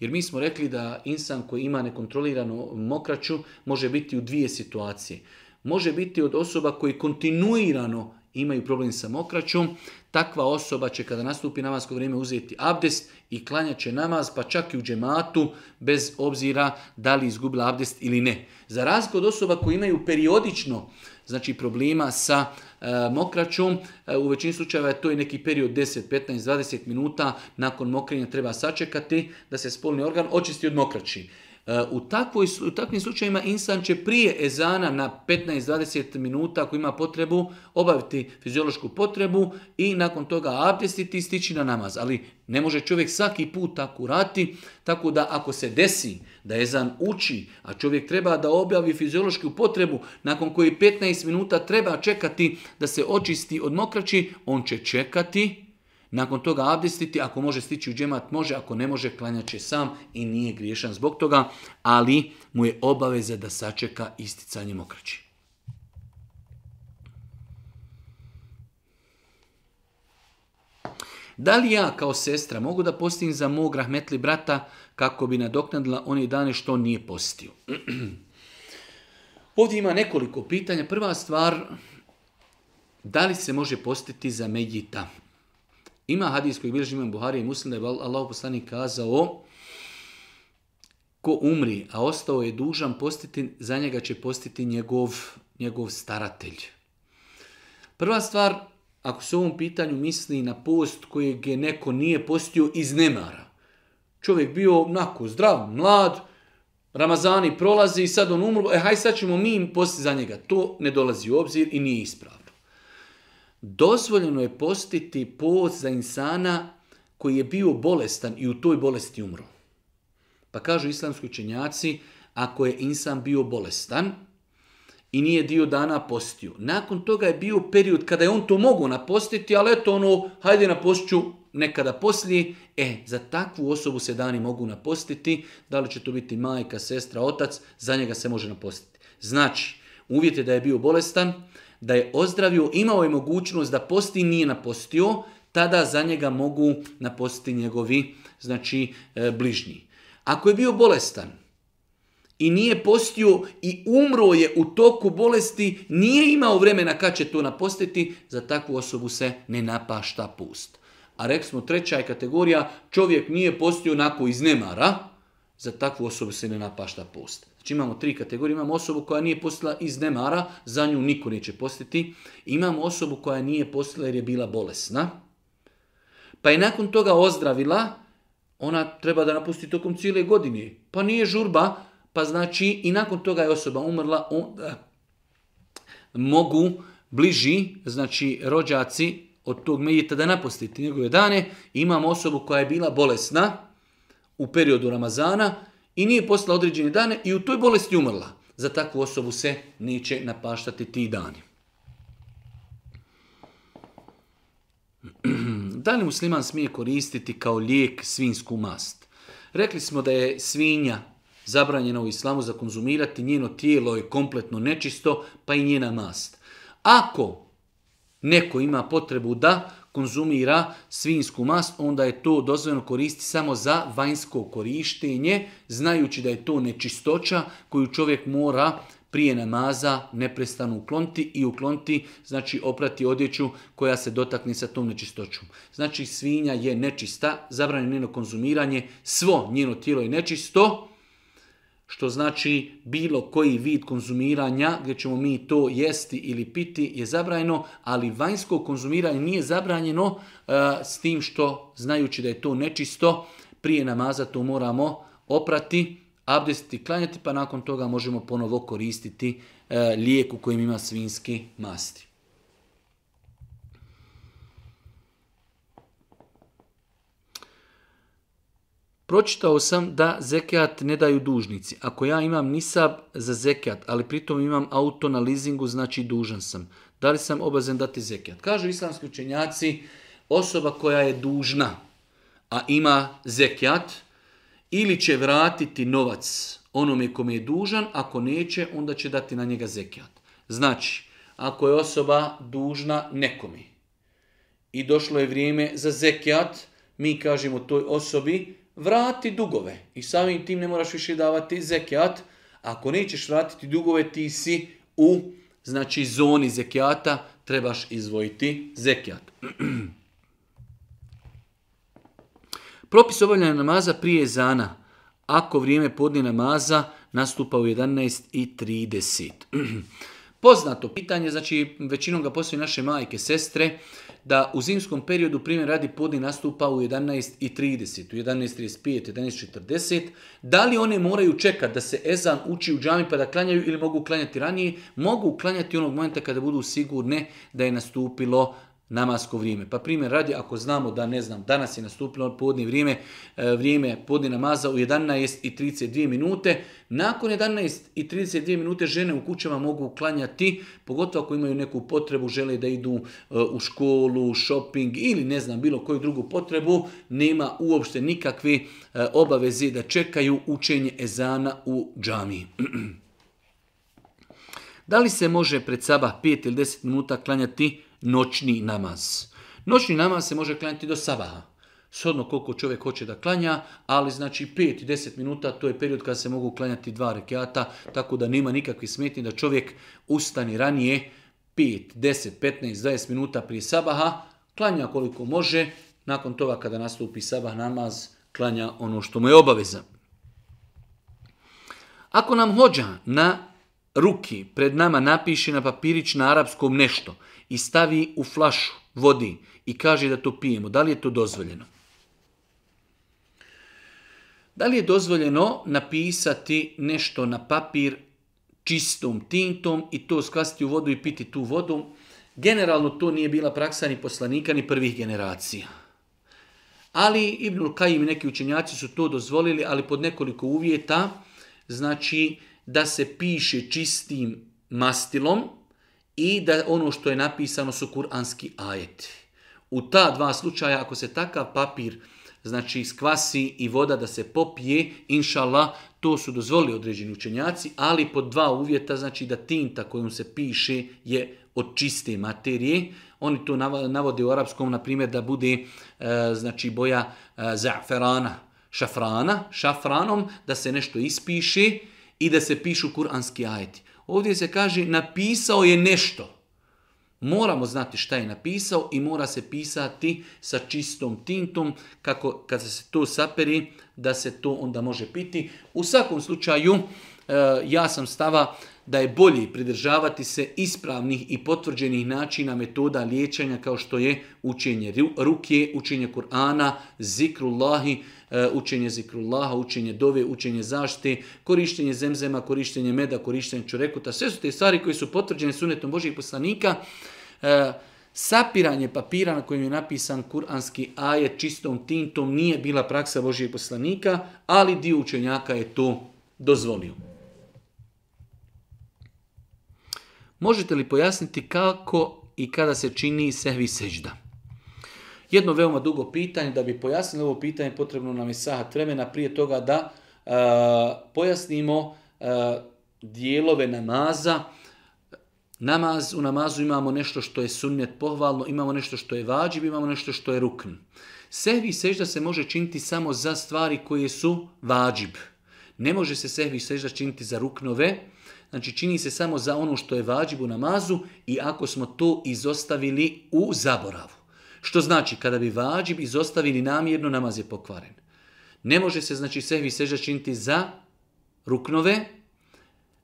Jer mi smo rekli da insan koji ima nekontroliranu mokraću može biti u dvije situacije. Može biti od osoba koji kontinuirano imaju problem sa mokraćom, takva osoba će kada nastupi namasko vrijeme uzeti abdest i klanjat će namaz, pa čak i u džematu, bez obzira da li izgubila abdest ili ne. Za razliku od osoba koji imaju periodično znači problema sa e, mokraćom. E, u većini slučajeva je to je neki period 10, 15, 20 minuta nakon mokrenja treba sačekati da se spolni organ očisti od mokraći. E, u, takvoj, u takvim slučajima insan će prije ezana na 15-20 minuta ako ima potrebu obaviti fiziološku potrebu i nakon toga abdestiti i stići na namaz. Ali ne može čovjek svaki put tako rati, tako da ako se desi da ezan uči, a čovjek treba da objavi fiziološku potrebu, nakon koji 15 minuta treba čekati da se očisti od mokraći, on će čekati nakon toga abdestiti, ako može stići u džemat može, ako ne može klanjat će sam i nije griješan zbog toga, ali mu je obaveza da sačeka isticanje mokraći. Da li ja kao sestra mogu da postim za mog rahmetli brata kako bi nadoknadila one dane što nije postio? Ovdje ima nekoliko pitanja. Prva stvar, da li se može postiti za medjita? Ima hadis koji bilježi imam Buhari i Muslim da je Allah poslanik kazao ko umri, a ostao je dužan postiti, za njega će postiti njegov, njegov staratelj. Prva stvar, ako se u ovom pitanju misli na post kojeg je neko nije postio iz nemara. Čovjek bio onako zdrav, mlad, Ramazani prolazi i sad on umro, e haj sad ćemo mi im posti za njega. To ne dolazi u obzir i nije ispravno. Dozvoljeno je postiti post za insana koji je bio bolestan i u toj bolesti umro. Pa kažu islamski učenjaci, ako je insan bio bolestan i nije dio dana postio. Nakon toga je bio period kada je on to mogao napostiti, ali eto ono, hajde na pošću nekada poslije. E, za takvu osobu se dani mogu napostiti. Da li će to biti majka, sestra, otac, za njega se može napostiti. Znači, uvjete da je bio bolestan, da je ozdravio, imao je mogućnost da posti nije napostio, tada za njega mogu napostiti njegovi znači e, bližnji. Ako je bio bolestan i nije postio i umro je u toku bolesti, nije imao vremena kad će to napostiti, za takvu osobu se ne napašta pust. A rekli smo treća je kategorija, čovjek nije postio onako iznemara, za takvu osobu se ne napašta post. Znači, imamo tri kategorije. Imamo osobu koja nije postila iz nemara, za nju niko neće postiti. Imamo osobu koja nije postila jer je bila bolesna. Pa je nakon toga ozdravila, ona treba da napusti tokom cijele godine. Pa nije žurba, pa znači i nakon toga je osoba umrla, eh, mogu bliži, znači rođaci od tog medjeta da napustiti njegove dane. Imamo osobu koja je bila bolesna u periodu Ramazana, i nije poslala određene dane i u toj bolesti umrla. Za takvu osobu se neće napaštati ti dani. *clears throat* Da li musliman smije koristiti kao lijek svinsku mast? Rekli smo da je svinja zabranjena u islamu za konzumirati, njeno tijelo je kompletno nečisto, pa i njena mast. Ako neko ima potrebu da konzumira svinsku mast, onda je to dozvoljeno koristi samo za vanjsko korištenje, znajući da je to nečistoća koju čovjek mora prije namaza neprestano ukloniti i ukloniti, znači oprati odjeću koja se dotakne sa tom nečistoćom. Znači svinja je nečista, zabranjeno njeno konzumiranje, svo njeno tijelo je nečisto, što znači bilo koji vid konzumiranja gdje ćemo mi to jesti ili piti je zabranjeno, ali vanjsko konzumiranje nije zabranjeno e, s tim što znajući da je to nečisto, prije namaza to moramo oprati, abdestiti, klanjati, pa nakon toga možemo ponovo koristiti e, lijek u kojem ima svinski masti. Pročitao sam da zekijat ne daju dužnici. Ako ja imam nisab za zekijat, ali pritom imam auto na leasingu, znači dužan sam. Da li sam obazen dati zekijat? Kažu islamski učenjaci, osoba koja je dužna, a ima zekijat, ili će vratiti novac onome kome je dužan, ako neće, onda će dati na njega zekijat. Znači, ako je osoba dužna nekomi. i došlo je vrijeme za zekijat, mi kažemo toj osobi, vrati dugove i samim tim ne moraš više davati zekijat. Ako nećeš vratiti dugove, ti si u znači, zoni zekijata, trebaš izvojiti zekijat. *clears throat* Propis obavljanja namaza prije zana. Ako vrijeme podne namaza nastupa u 11.30. *clears throat* Poznato pitanje, znači većinom ga poslije naše majke, sestre, da u zimskom periodu primjer radi podni nastupa u 11.30, u 11.35, 11.40. Da li one moraju čekati da se ezan uči u džami pa da klanjaju ili mogu klanjati ranije? Mogu klanjati onog momenta kada budu sigurne da je nastupilo namasko vrijeme. Pa primjer radi, ako znamo da ne znam, danas je nastupilo podne vrijeme, e, vrijeme podne namaza u 11 i 32 minute, nakon 11 i 32 minute žene u kućama mogu klanjati, pogotovo ako imaju neku potrebu, žele da idu e, u školu, shopping ili ne znam, bilo koju drugu potrebu, nema uopšte nikakve e, obaveze da čekaju učenje ezana u džami. *clears throat* Da li se može pred saba 5 ili 10 minuta klanjati noćni namaz. Noćni namaz se može klanjati do sabaha. Sodno koliko čovjek hoće da klanja, ali znači 5 i 10 minuta to je period kada se mogu klanjati dva rekiata, tako da nema nikakvi smetni da čovjek ustani ranije 5, 10, 15, 20 minuta prije sabaha, klanja koliko može, nakon toga kada nastupi sabah namaz, klanja ono što mu je obaveza. Ako nam hođa na ruki pred nama napiše na papirić na arapskom nešto i stavi u flašu vodi i kaže da to pijemo, da li je to dozvoljeno? Da li je dozvoljeno napisati nešto na papir čistom tintom i to skvasti u vodu i piti tu vodu? Generalno to nije bila praksa ni poslanika ni prvih generacija. Ali Ibnul Kajim i neki učenjaci su to dozvolili, ali pod nekoliko uvjeta, znači da se piše čistim mastilom, i da ono što je napisano su kuranski ajeti. U ta dva slučaja, ako se takav papir znači skvasi i voda da se popije, inšala. to su dozvoli određeni učenjaci, ali pod dva uvjeta, znači da tinta kojom se piše je od čiste materije. Oni to navode u arapskom, na primjer, da bude e, znači boja e, za'ferana, šafrana, šafranom, da se nešto ispiše i da se pišu kuranski ajeti. Ovdje se kaže napisao je nešto. Moramo znati šta je napisao i mora se pisati sa čistom tintom kako kad se to saperi da se to onda može piti. U svakom slučaju e, ja sam stava da je bolje pridržavati se ispravnih i potvrđenih načina metoda liječenja kao što je učenje ruke, učenje Kur'ana, zikrullahi, e, učenje zikrullaha, učenje dove, učenje zaštite, korištenje zemzema, korištenje meda, korištenje čurekuta. Sve su te stvari koje su potvrđene sunetom Božih poslanika. E, sapiranje papira na kojem je napisan kuranski ajet čistom tintom nije bila praksa Božijeg poslanika, ali dio učenjaka je to dozvolio. Možete li pojasniti kako i kada se čini sehvi sežda? Jedno veoma dugo pitanje, da bi pojasnili ovo pitanje potrebno nam je sahat vremena prije toga da e, pojasnimo e, dijelove namaza. Namaz, u namazu imamo nešto što je sunnet pohvalno, imamo nešto što je vađib, imamo nešto što je rukn. Sehvi sežda se može činiti samo za stvari koje su vađib. Ne može se sehvi sežda činiti za ruknove, znači čini se samo za ono što je vađibu namazu i ako smo to izostavili u zaboravu. Što znači kada bi vađib izostavili namjerno namaz je pokvaren. Ne može se znači sehvi seža činiti za ruknove,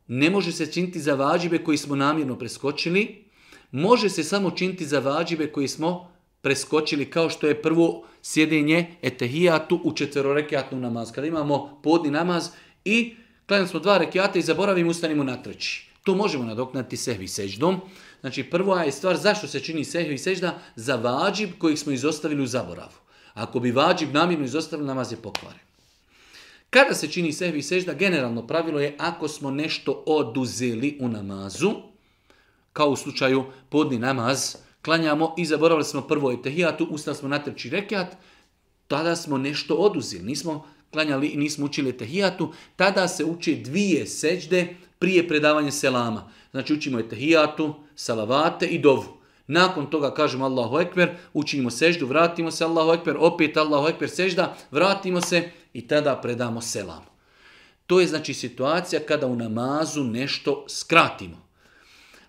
ne može se činiti za vađibe koji smo namjerno preskočili, može se samo činiti za vađibe koji smo preskočili kao što je prvo sjedinje etehijatu u četverorekiatnu namaz. Kada imamo podni namaz i Klanjali smo dva rekiata i zaboravimo, ustanimo na treći. To možemo nadoknati sehvi seždom. Znači prva je stvar zašto se čini sehvi sežda za vađib kojih smo izostavili u zaboravu. Ako bi vađib namjerno izostavili, namaz je pokvaren. Kada se čini sehvi sežda, generalno pravilo je ako smo nešto oduzeli u namazu, kao u slučaju podni namaz, klanjamo i zaboravili smo prvo etehijatu, ustali smo na treći rekiat, tada smo nešto oduzeli, nismo klanjali i nismo učili tehijatu, tada se uči dvije seđde prije predavanja selama. Znači učimo je tehijatu, salavate i dovu. Nakon toga kažemo Allahu Ekber, učinimo seždu, vratimo se Allahu Ekber, opet Allahu Ekber sežda, vratimo se i tada predamo selam. To je znači situacija kada u namazu nešto skratimo.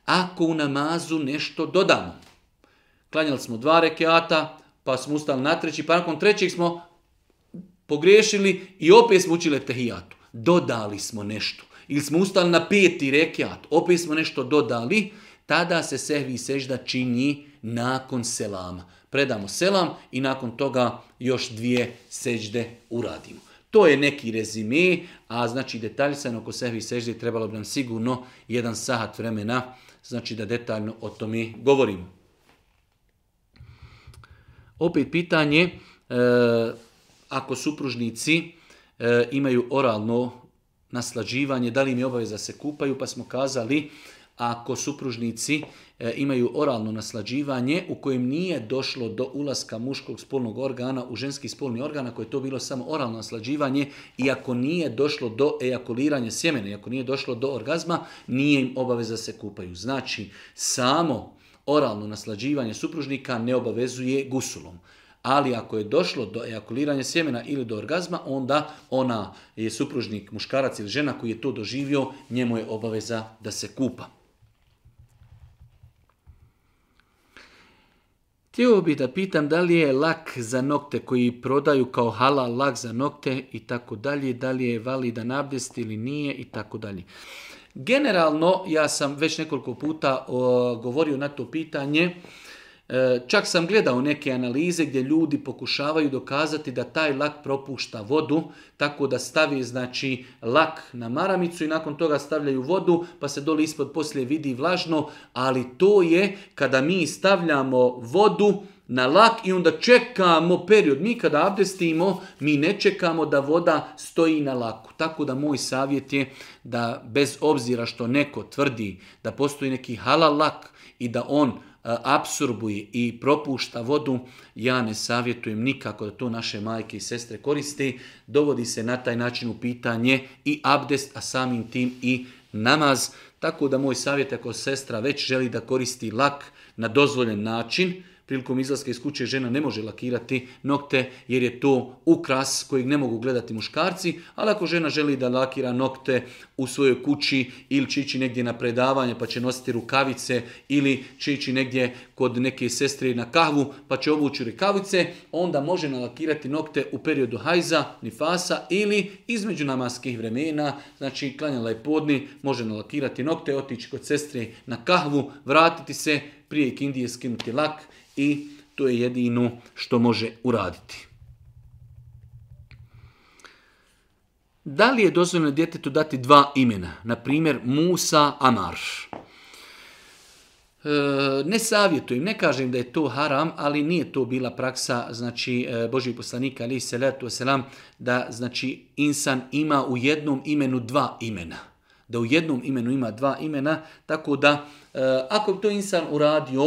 Ako u namazu nešto dodamo, klanjali smo dva rekeata, pa smo ustali na treći, pa nakon trećeg smo Pogriješili i opet smo učili tehijatu. Dodali smo nešto. Ili smo ustali na peti rekiat. Opet smo nešto dodali. Tada se sehvi sežda čini nakon selama. Predamo selam i nakon toga još dvije sežde uradimo. To je neki rezime, a znači detaljstveno oko sehvi sežde trebalo bi nam sigurno jedan sahat vremena, znači da detaljno o tome govorimo. Opet pitanje, e, ako supružnici e, imaju oralno naslađivanje, da li im je obaveza se kupaju, pa smo kazali ako supružnici e, imaju oralno naslađivanje u kojem nije došlo do ulaska muškog spolnog organa u ženski spolni organ, ako je to bilo samo oralno naslađivanje i ako nije došlo do ejakuliranja sjemena, i ako nije došlo do orgazma, nije im obaveza se kupaju. Znači, samo oralno naslađivanje supružnika ne obavezuje gusulom ali ako je došlo do ejakuliranja sjemena ili do orgazma, onda ona je supružnik, muškarac ili žena koji je to doživio, njemu je obaveza da se kupa. Htio bi da pitam da li je lak za nokte koji prodaju kao halal lak za nokte i tako dalje, da li je validan abdest ili nije i tako dalje. Generalno, ja sam već nekoliko puta govorio na to pitanje, E, čak sam gledao neke analize gdje ljudi pokušavaju dokazati da taj lak propušta vodu, tako da stavi znači lak na maramicu i nakon toga stavljaju vodu, pa se dole ispod poslije vidi vlažno, ali to je kada mi stavljamo vodu na lak i onda čekamo period. Mi kada abdestimo, mi ne čekamo da voda stoji na laku. Tako da moj savjet je da bez obzira što neko tvrdi da postoji neki halal lak i da on E, apsorbuje i propušta vodu, ja ne savjetujem nikako da to naše majke i sestre koriste, Dovodi se na taj način u pitanje i abdest, a samim tim i namaz. Tako da moj savjet ako sestra već želi da koristi lak na dozvoljen način, prilikom izlaska iz kuće žena ne može lakirati nokte jer je to ukras kojeg ne mogu gledati muškarci, ali ako žena želi da lakira nokte u svojoj kući ili će ići negdje na predavanje pa će nositi rukavice ili će ići negdje kod neke sestre na kahvu pa će obući rukavice, onda može nalakirati nokte u periodu hajza, nifasa ili između namaskih vremena, znači klanjala je podni, može nalakirati nokte, otići kod sestre na kahvu, vratiti se, prije kindije skinuti lak i to je jedino što može uraditi. Da li je dozvoljeno djetetu dati dva imena? Na primjer, Musa Amar. E, ne savjetujem, ne kažem da je to haram, ali nije to bila praksa znači, e, boži poslanika, ali se letu selam, da znači, insan ima u jednom imenu dva imena. Da u jednom imenu ima dva imena, tako da e, ako bi to insan uradio,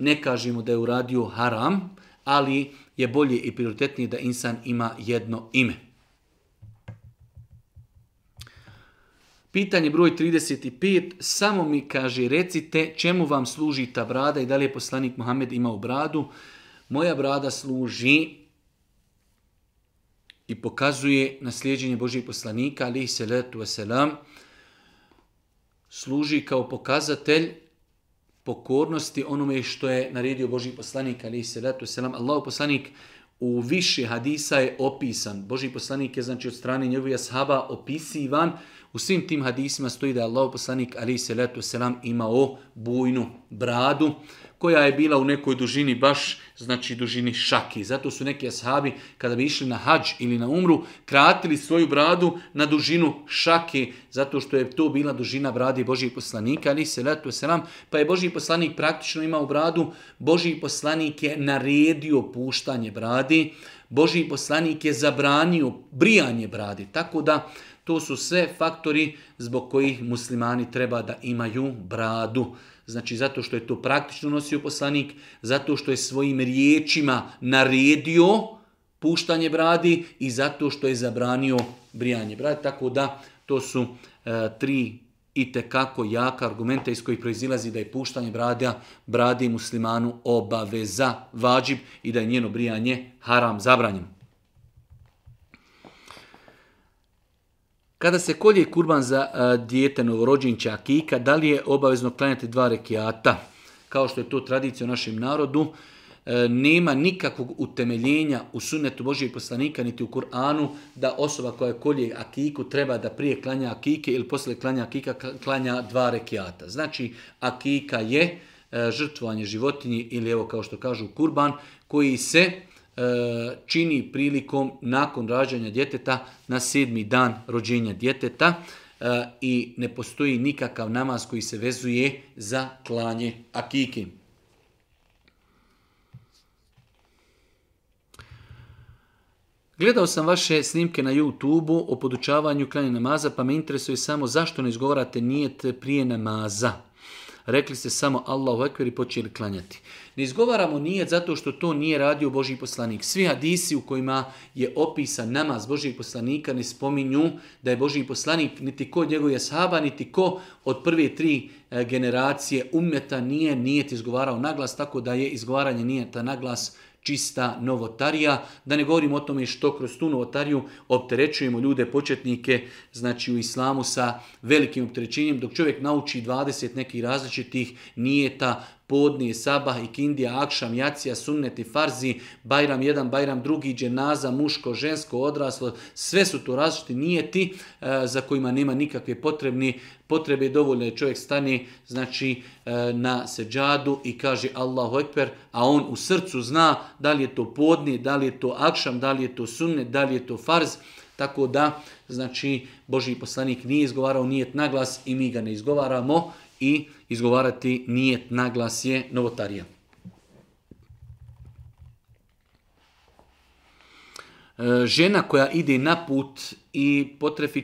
ne kažemo da je uradio haram, ali je bolje i prioritetnije da insan ima jedno ime. Pitanje broj 35. Samo mi kaže, recite čemu vam služi ta brada i da li je poslanik Mohamed imao bradu. Moja brada služi i pokazuje nasljeđenje Božih poslanika, ali i salatu služi kao pokazatelj pokornosti onome što je naredio Boži poslanik, ali se letu selam, Allahov poslanik u više hadisa je opisan. Boži poslanik je znači od strane njegovih ashaba opisivan. U svim tim hadisima stoji da je Allah poslanik ali se letu selam imao bujnu bradu koja je bila u nekoj dužini baš, znači dužini šaki. Zato su neki ashabi kada bi išli na hađ ili na umru kratili svoju bradu na dužinu šake, zato što je to bila dužina bradi Božih poslanika, ali se letu nam pa je Božji poslanik praktično imao bradu, Božji poslanik je naredio puštanje bradi, Božji poslanik je zabranio brijanje bradi, tako da to su sve faktori zbog kojih muslimani treba da imaju bradu. Znači zato što je to praktično nosio poslanik, zato što je svojim riječima naredio puštanje bradi i zato što je zabranio brijanje bradi. Tako da to su e, tri i tekako jaka argumenta iz kojih proizilazi da je puštanje brada, bradi muslimanu obaveza, vađib i da je njeno brijanje haram zabranjeno. Kada se kolje kurban za e, dijete novorođenča akika, da li je obavezno klanjati dva rekiata, kao što je to tradicija u našem narodu, e, nema nikakvog utemeljenja u sunnetu Božijeg poslanika niti u Kur'anu da osoba koja kolje akiku treba da prije klanja akike ili poslije klanja akika klanja dva rekiata. Znači, akika je e, žrtvovanje životinji ili evo kao što kažu kurban koji se E, čini prilikom nakon rađanja djeteta na sedmi dan rođenja djeteta e, i ne postoji nikakav namaz koji se vezuje za klanje akiki. Gledao sam vaše snimke na youtube o podučavanju klanja namaza, pa me interesuje samo zašto ne izgovarate nijet prije namaza rekli ste samo Allahu ekber i počeli klanjati. Ne izgovaramo nijet zato što to nije radio Boži poslanik. Svi hadisi u kojima je opisan namaz Božeg poslanika ne spominju da je Boži poslanik niti ko njeguje je niti ko od prve tri e, generacije umjeta nije nijet izgovarao naglas, tako da je izgovaranje nijeta naglas čista novotarija. Da ne govorim o tome što kroz tu novotariju opterećujemo ljude, početnike, znači u islamu sa velikim opterećenjem, dok čovjek nauči 20 nekih različitih nijeta, podni, sabah, ikindija, akšam, jacija, sunneti, farzi, bajram jedan, bajram drugi, dženaza, muško, žensko, odraslo, sve su to različiti nijeti e, za kojima nema nikakve potrebni, potrebe dovoljno je čovjek stani znači e, na seđadu i kaže Allahu Ekber, a on u srcu zna da li je to podni, da li je to akšam, da li je to sunnet, da li je to farz, tako da znači Boži poslanik nije izgovarao nijet naglas i mi ga ne izgovaramo i izgovarati nije naglas je novotarija. E, žena koja ide na put i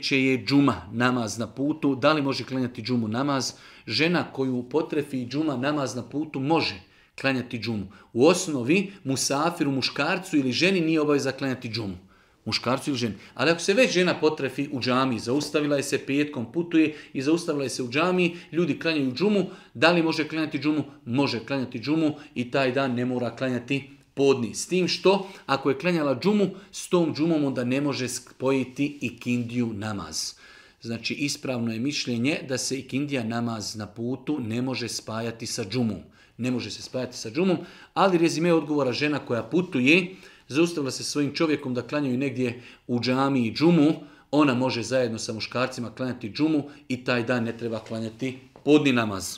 će je džuma namaz na putu, da li može klanjati džumu namaz? Žena koju potrefi džuma namaz na putu može klanjati džumu. U osnovi musafiru, muškarcu ili ženi nije obaveza klanjati džumu muškarcu ili ženi. Ali ako se već žena potrefi u džami, zaustavila je se petkom, putuje i zaustavila je se u džami, ljudi klanjaju džumu, da li može klanjati džumu? Može klanjati džumu i taj dan ne mora klanjati podni. S tim što, ako je klanjala džumu, s tom džumom onda ne može spojiti i kindiju namaz. Znači, ispravno je mišljenje da se i kindija namaz na putu ne može spajati sa džumom. Ne može se spajati sa džumom, ali rezime odgovora žena koja putuje, zaustavila se svojim čovjekom da klanjaju negdje u džami i džumu, ona može zajedno sa muškarcima klanjati džumu i taj dan ne treba klanjati podni namaz.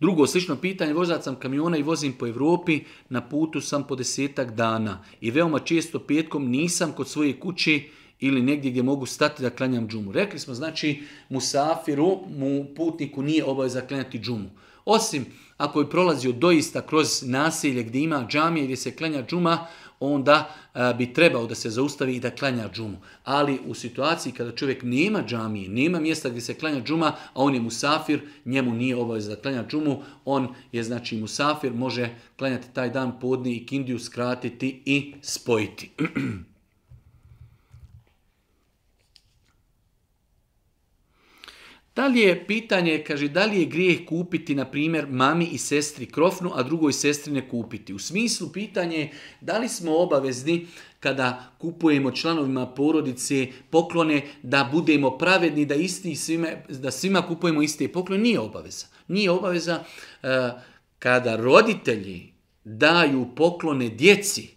Drugo slično pitanje, vozac sam kamiona i vozim po Europi, na putu sam po desetak dana i veoma često petkom nisam kod svoje kući ili negdje gdje mogu stati da klanjam džumu. Rekli smo, znači, musafiru, mu putniku nije obaveza klanjati džumu. Osim ako je prolazio doista kroz nasilje gdje ima džamije gdje se klanja džuma, onda e, bi trebao da se zaustavi i da klanja džumu. Ali u situaciji kada čovjek nema džamije, nema mjesta gdje se klanja džuma, a on je musafir, njemu nije obavezno da klanja džumu, on je znači musafir, može klanjati taj dan podni i kindiju skratiti i spojiti. *clears throat* Da li je pitanje, kaže, da li je grijeh kupiti, na primjer, mami i sestri krofnu, a drugoj sestri ne kupiti? U smislu pitanje da li smo obavezni kada kupujemo članovima porodice poklone da budemo pravedni, da, isti svime, da svima kupujemo iste poklone? Nije obaveza. Nije obaveza eh, kada roditelji daju poklone djeci,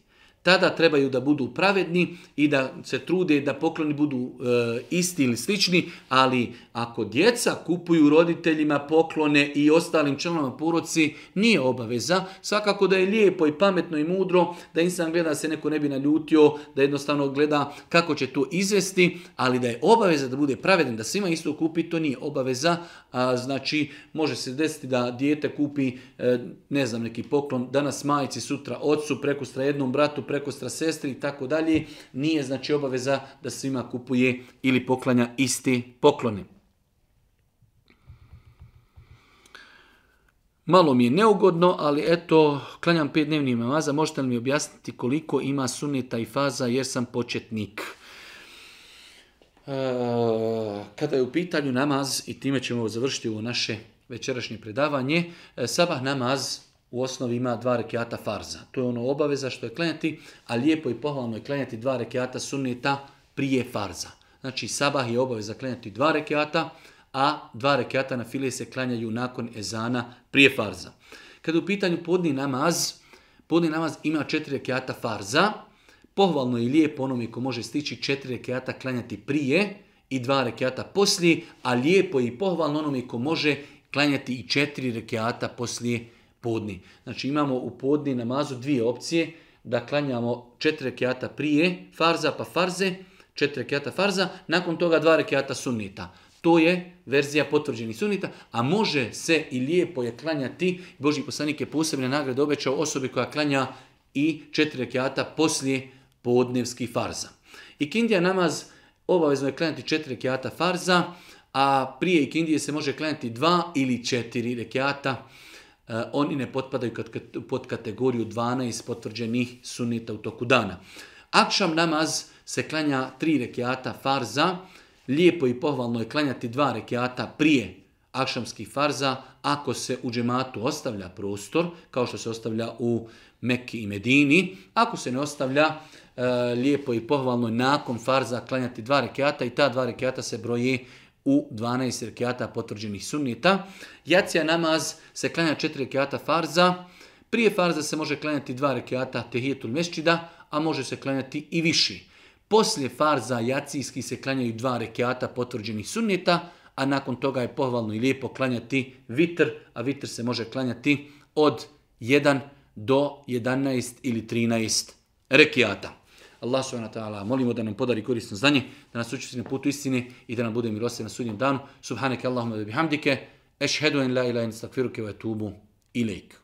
tada trebaju da budu pravedni i da se trude da pokloni budu e, isti ili slični, ali ako djeca kupuju roditeljima poklone i ostalim članovima poroci, nije obaveza. Svakako da je lijepo i pametno i mudro da insan gleda da se neko ne bi naljutio, da jednostavno gleda kako će to izvesti, ali da je obaveza da bude pravedan, da svima isto kupi, to nije obaveza. znači, može se desiti da dijete kupi, e, ne znam, neki poklon danas majici, sutra ocu, prekustra jednom bratu, preko preko strasestri i tako dalje, nije znači obaveza da svima kupuje ili poklanja isti pokloni. Malo mi je neugodno, ali eto, klanjam pet dnevnih namaza, možete li mi objasniti koliko ima suneta i faza jer sam početnik. E, kada je u pitanju namaz, i time ćemo završiti ovo naše večerašnje predavanje, e, sabah namaz u osnovi ima dva rekiata farza. To je ono obaveza što je klenjati, a lijepo i pohvalno je klanjati dva rekiata sunnita prije farza. Znači, sabah je obaveza klenjati dva rekiata, a dva rekiata na filije se klanjaju nakon ezana prije farza. Kad u pitanju podni namaz, podni namaz ima četiri rekiata farza, pohvalno i lijepo onome ko može stići četiri rekiata klanjati prije i dva rekiata poslije, a lijepo i pohvalno onome ko može klanjati i četiri rekiata poslije podni. Znači imamo u podni namazu dvije opcije, da klanjamo četiri rekiata prije farza pa farze, četiri rekiata farza, nakon toga dva rekiata sunnita. To je verzija potvrđenih sunita, a može se i lijepo je klanjati. Boži poslanik je posebne nagrade obećao osobi koja klanja i četiri rekiata poslije podnevski farza. I kindija namaz obavezno je klanjati četiri rekiata farza, a prije Kindije se može klanjati dva ili četiri rekiata farza Eh, oni ne potpadaju pod kategoriju 12 potvrđenih sunita u toku dana. Akšam namaz se klanja tri rekiata farza, lijepo i pohvalno je klanjati dva rekiata prije akšamskih farza, ako se u džematu ostavlja prostor, kao što se ostavlja u Mekki i Medini, ako se ne ostavlja eh, lijepo i pohvalno nakon farza klanjati dva rekiata i ta dva rekiata se broje u 12 rekiata potvrđenih sunnita. Jacija namaz se klanja 4 rekiata farza. Prije farza se može klanjati 2 rekiata tehijetul mesčida, a može se klanjati i viši. Poslije farza jacijski se klanjaju 2 rekiata potvrđenih sunnita, a nakon toga je pohvalno i lijepo klanjati vitr, a vitr se može klanjati od 1 do 11 ili 13 rekiata. Allah subhanahu wa ta'ala molimo da nam podari korisno znanje, da nas učesti na putu istine i da nam bude milostiv na sudnjem danu. Subhaneke Allahumma wa bihamdike, ešhedu en la ilaha in stakfiruke wa ilaik.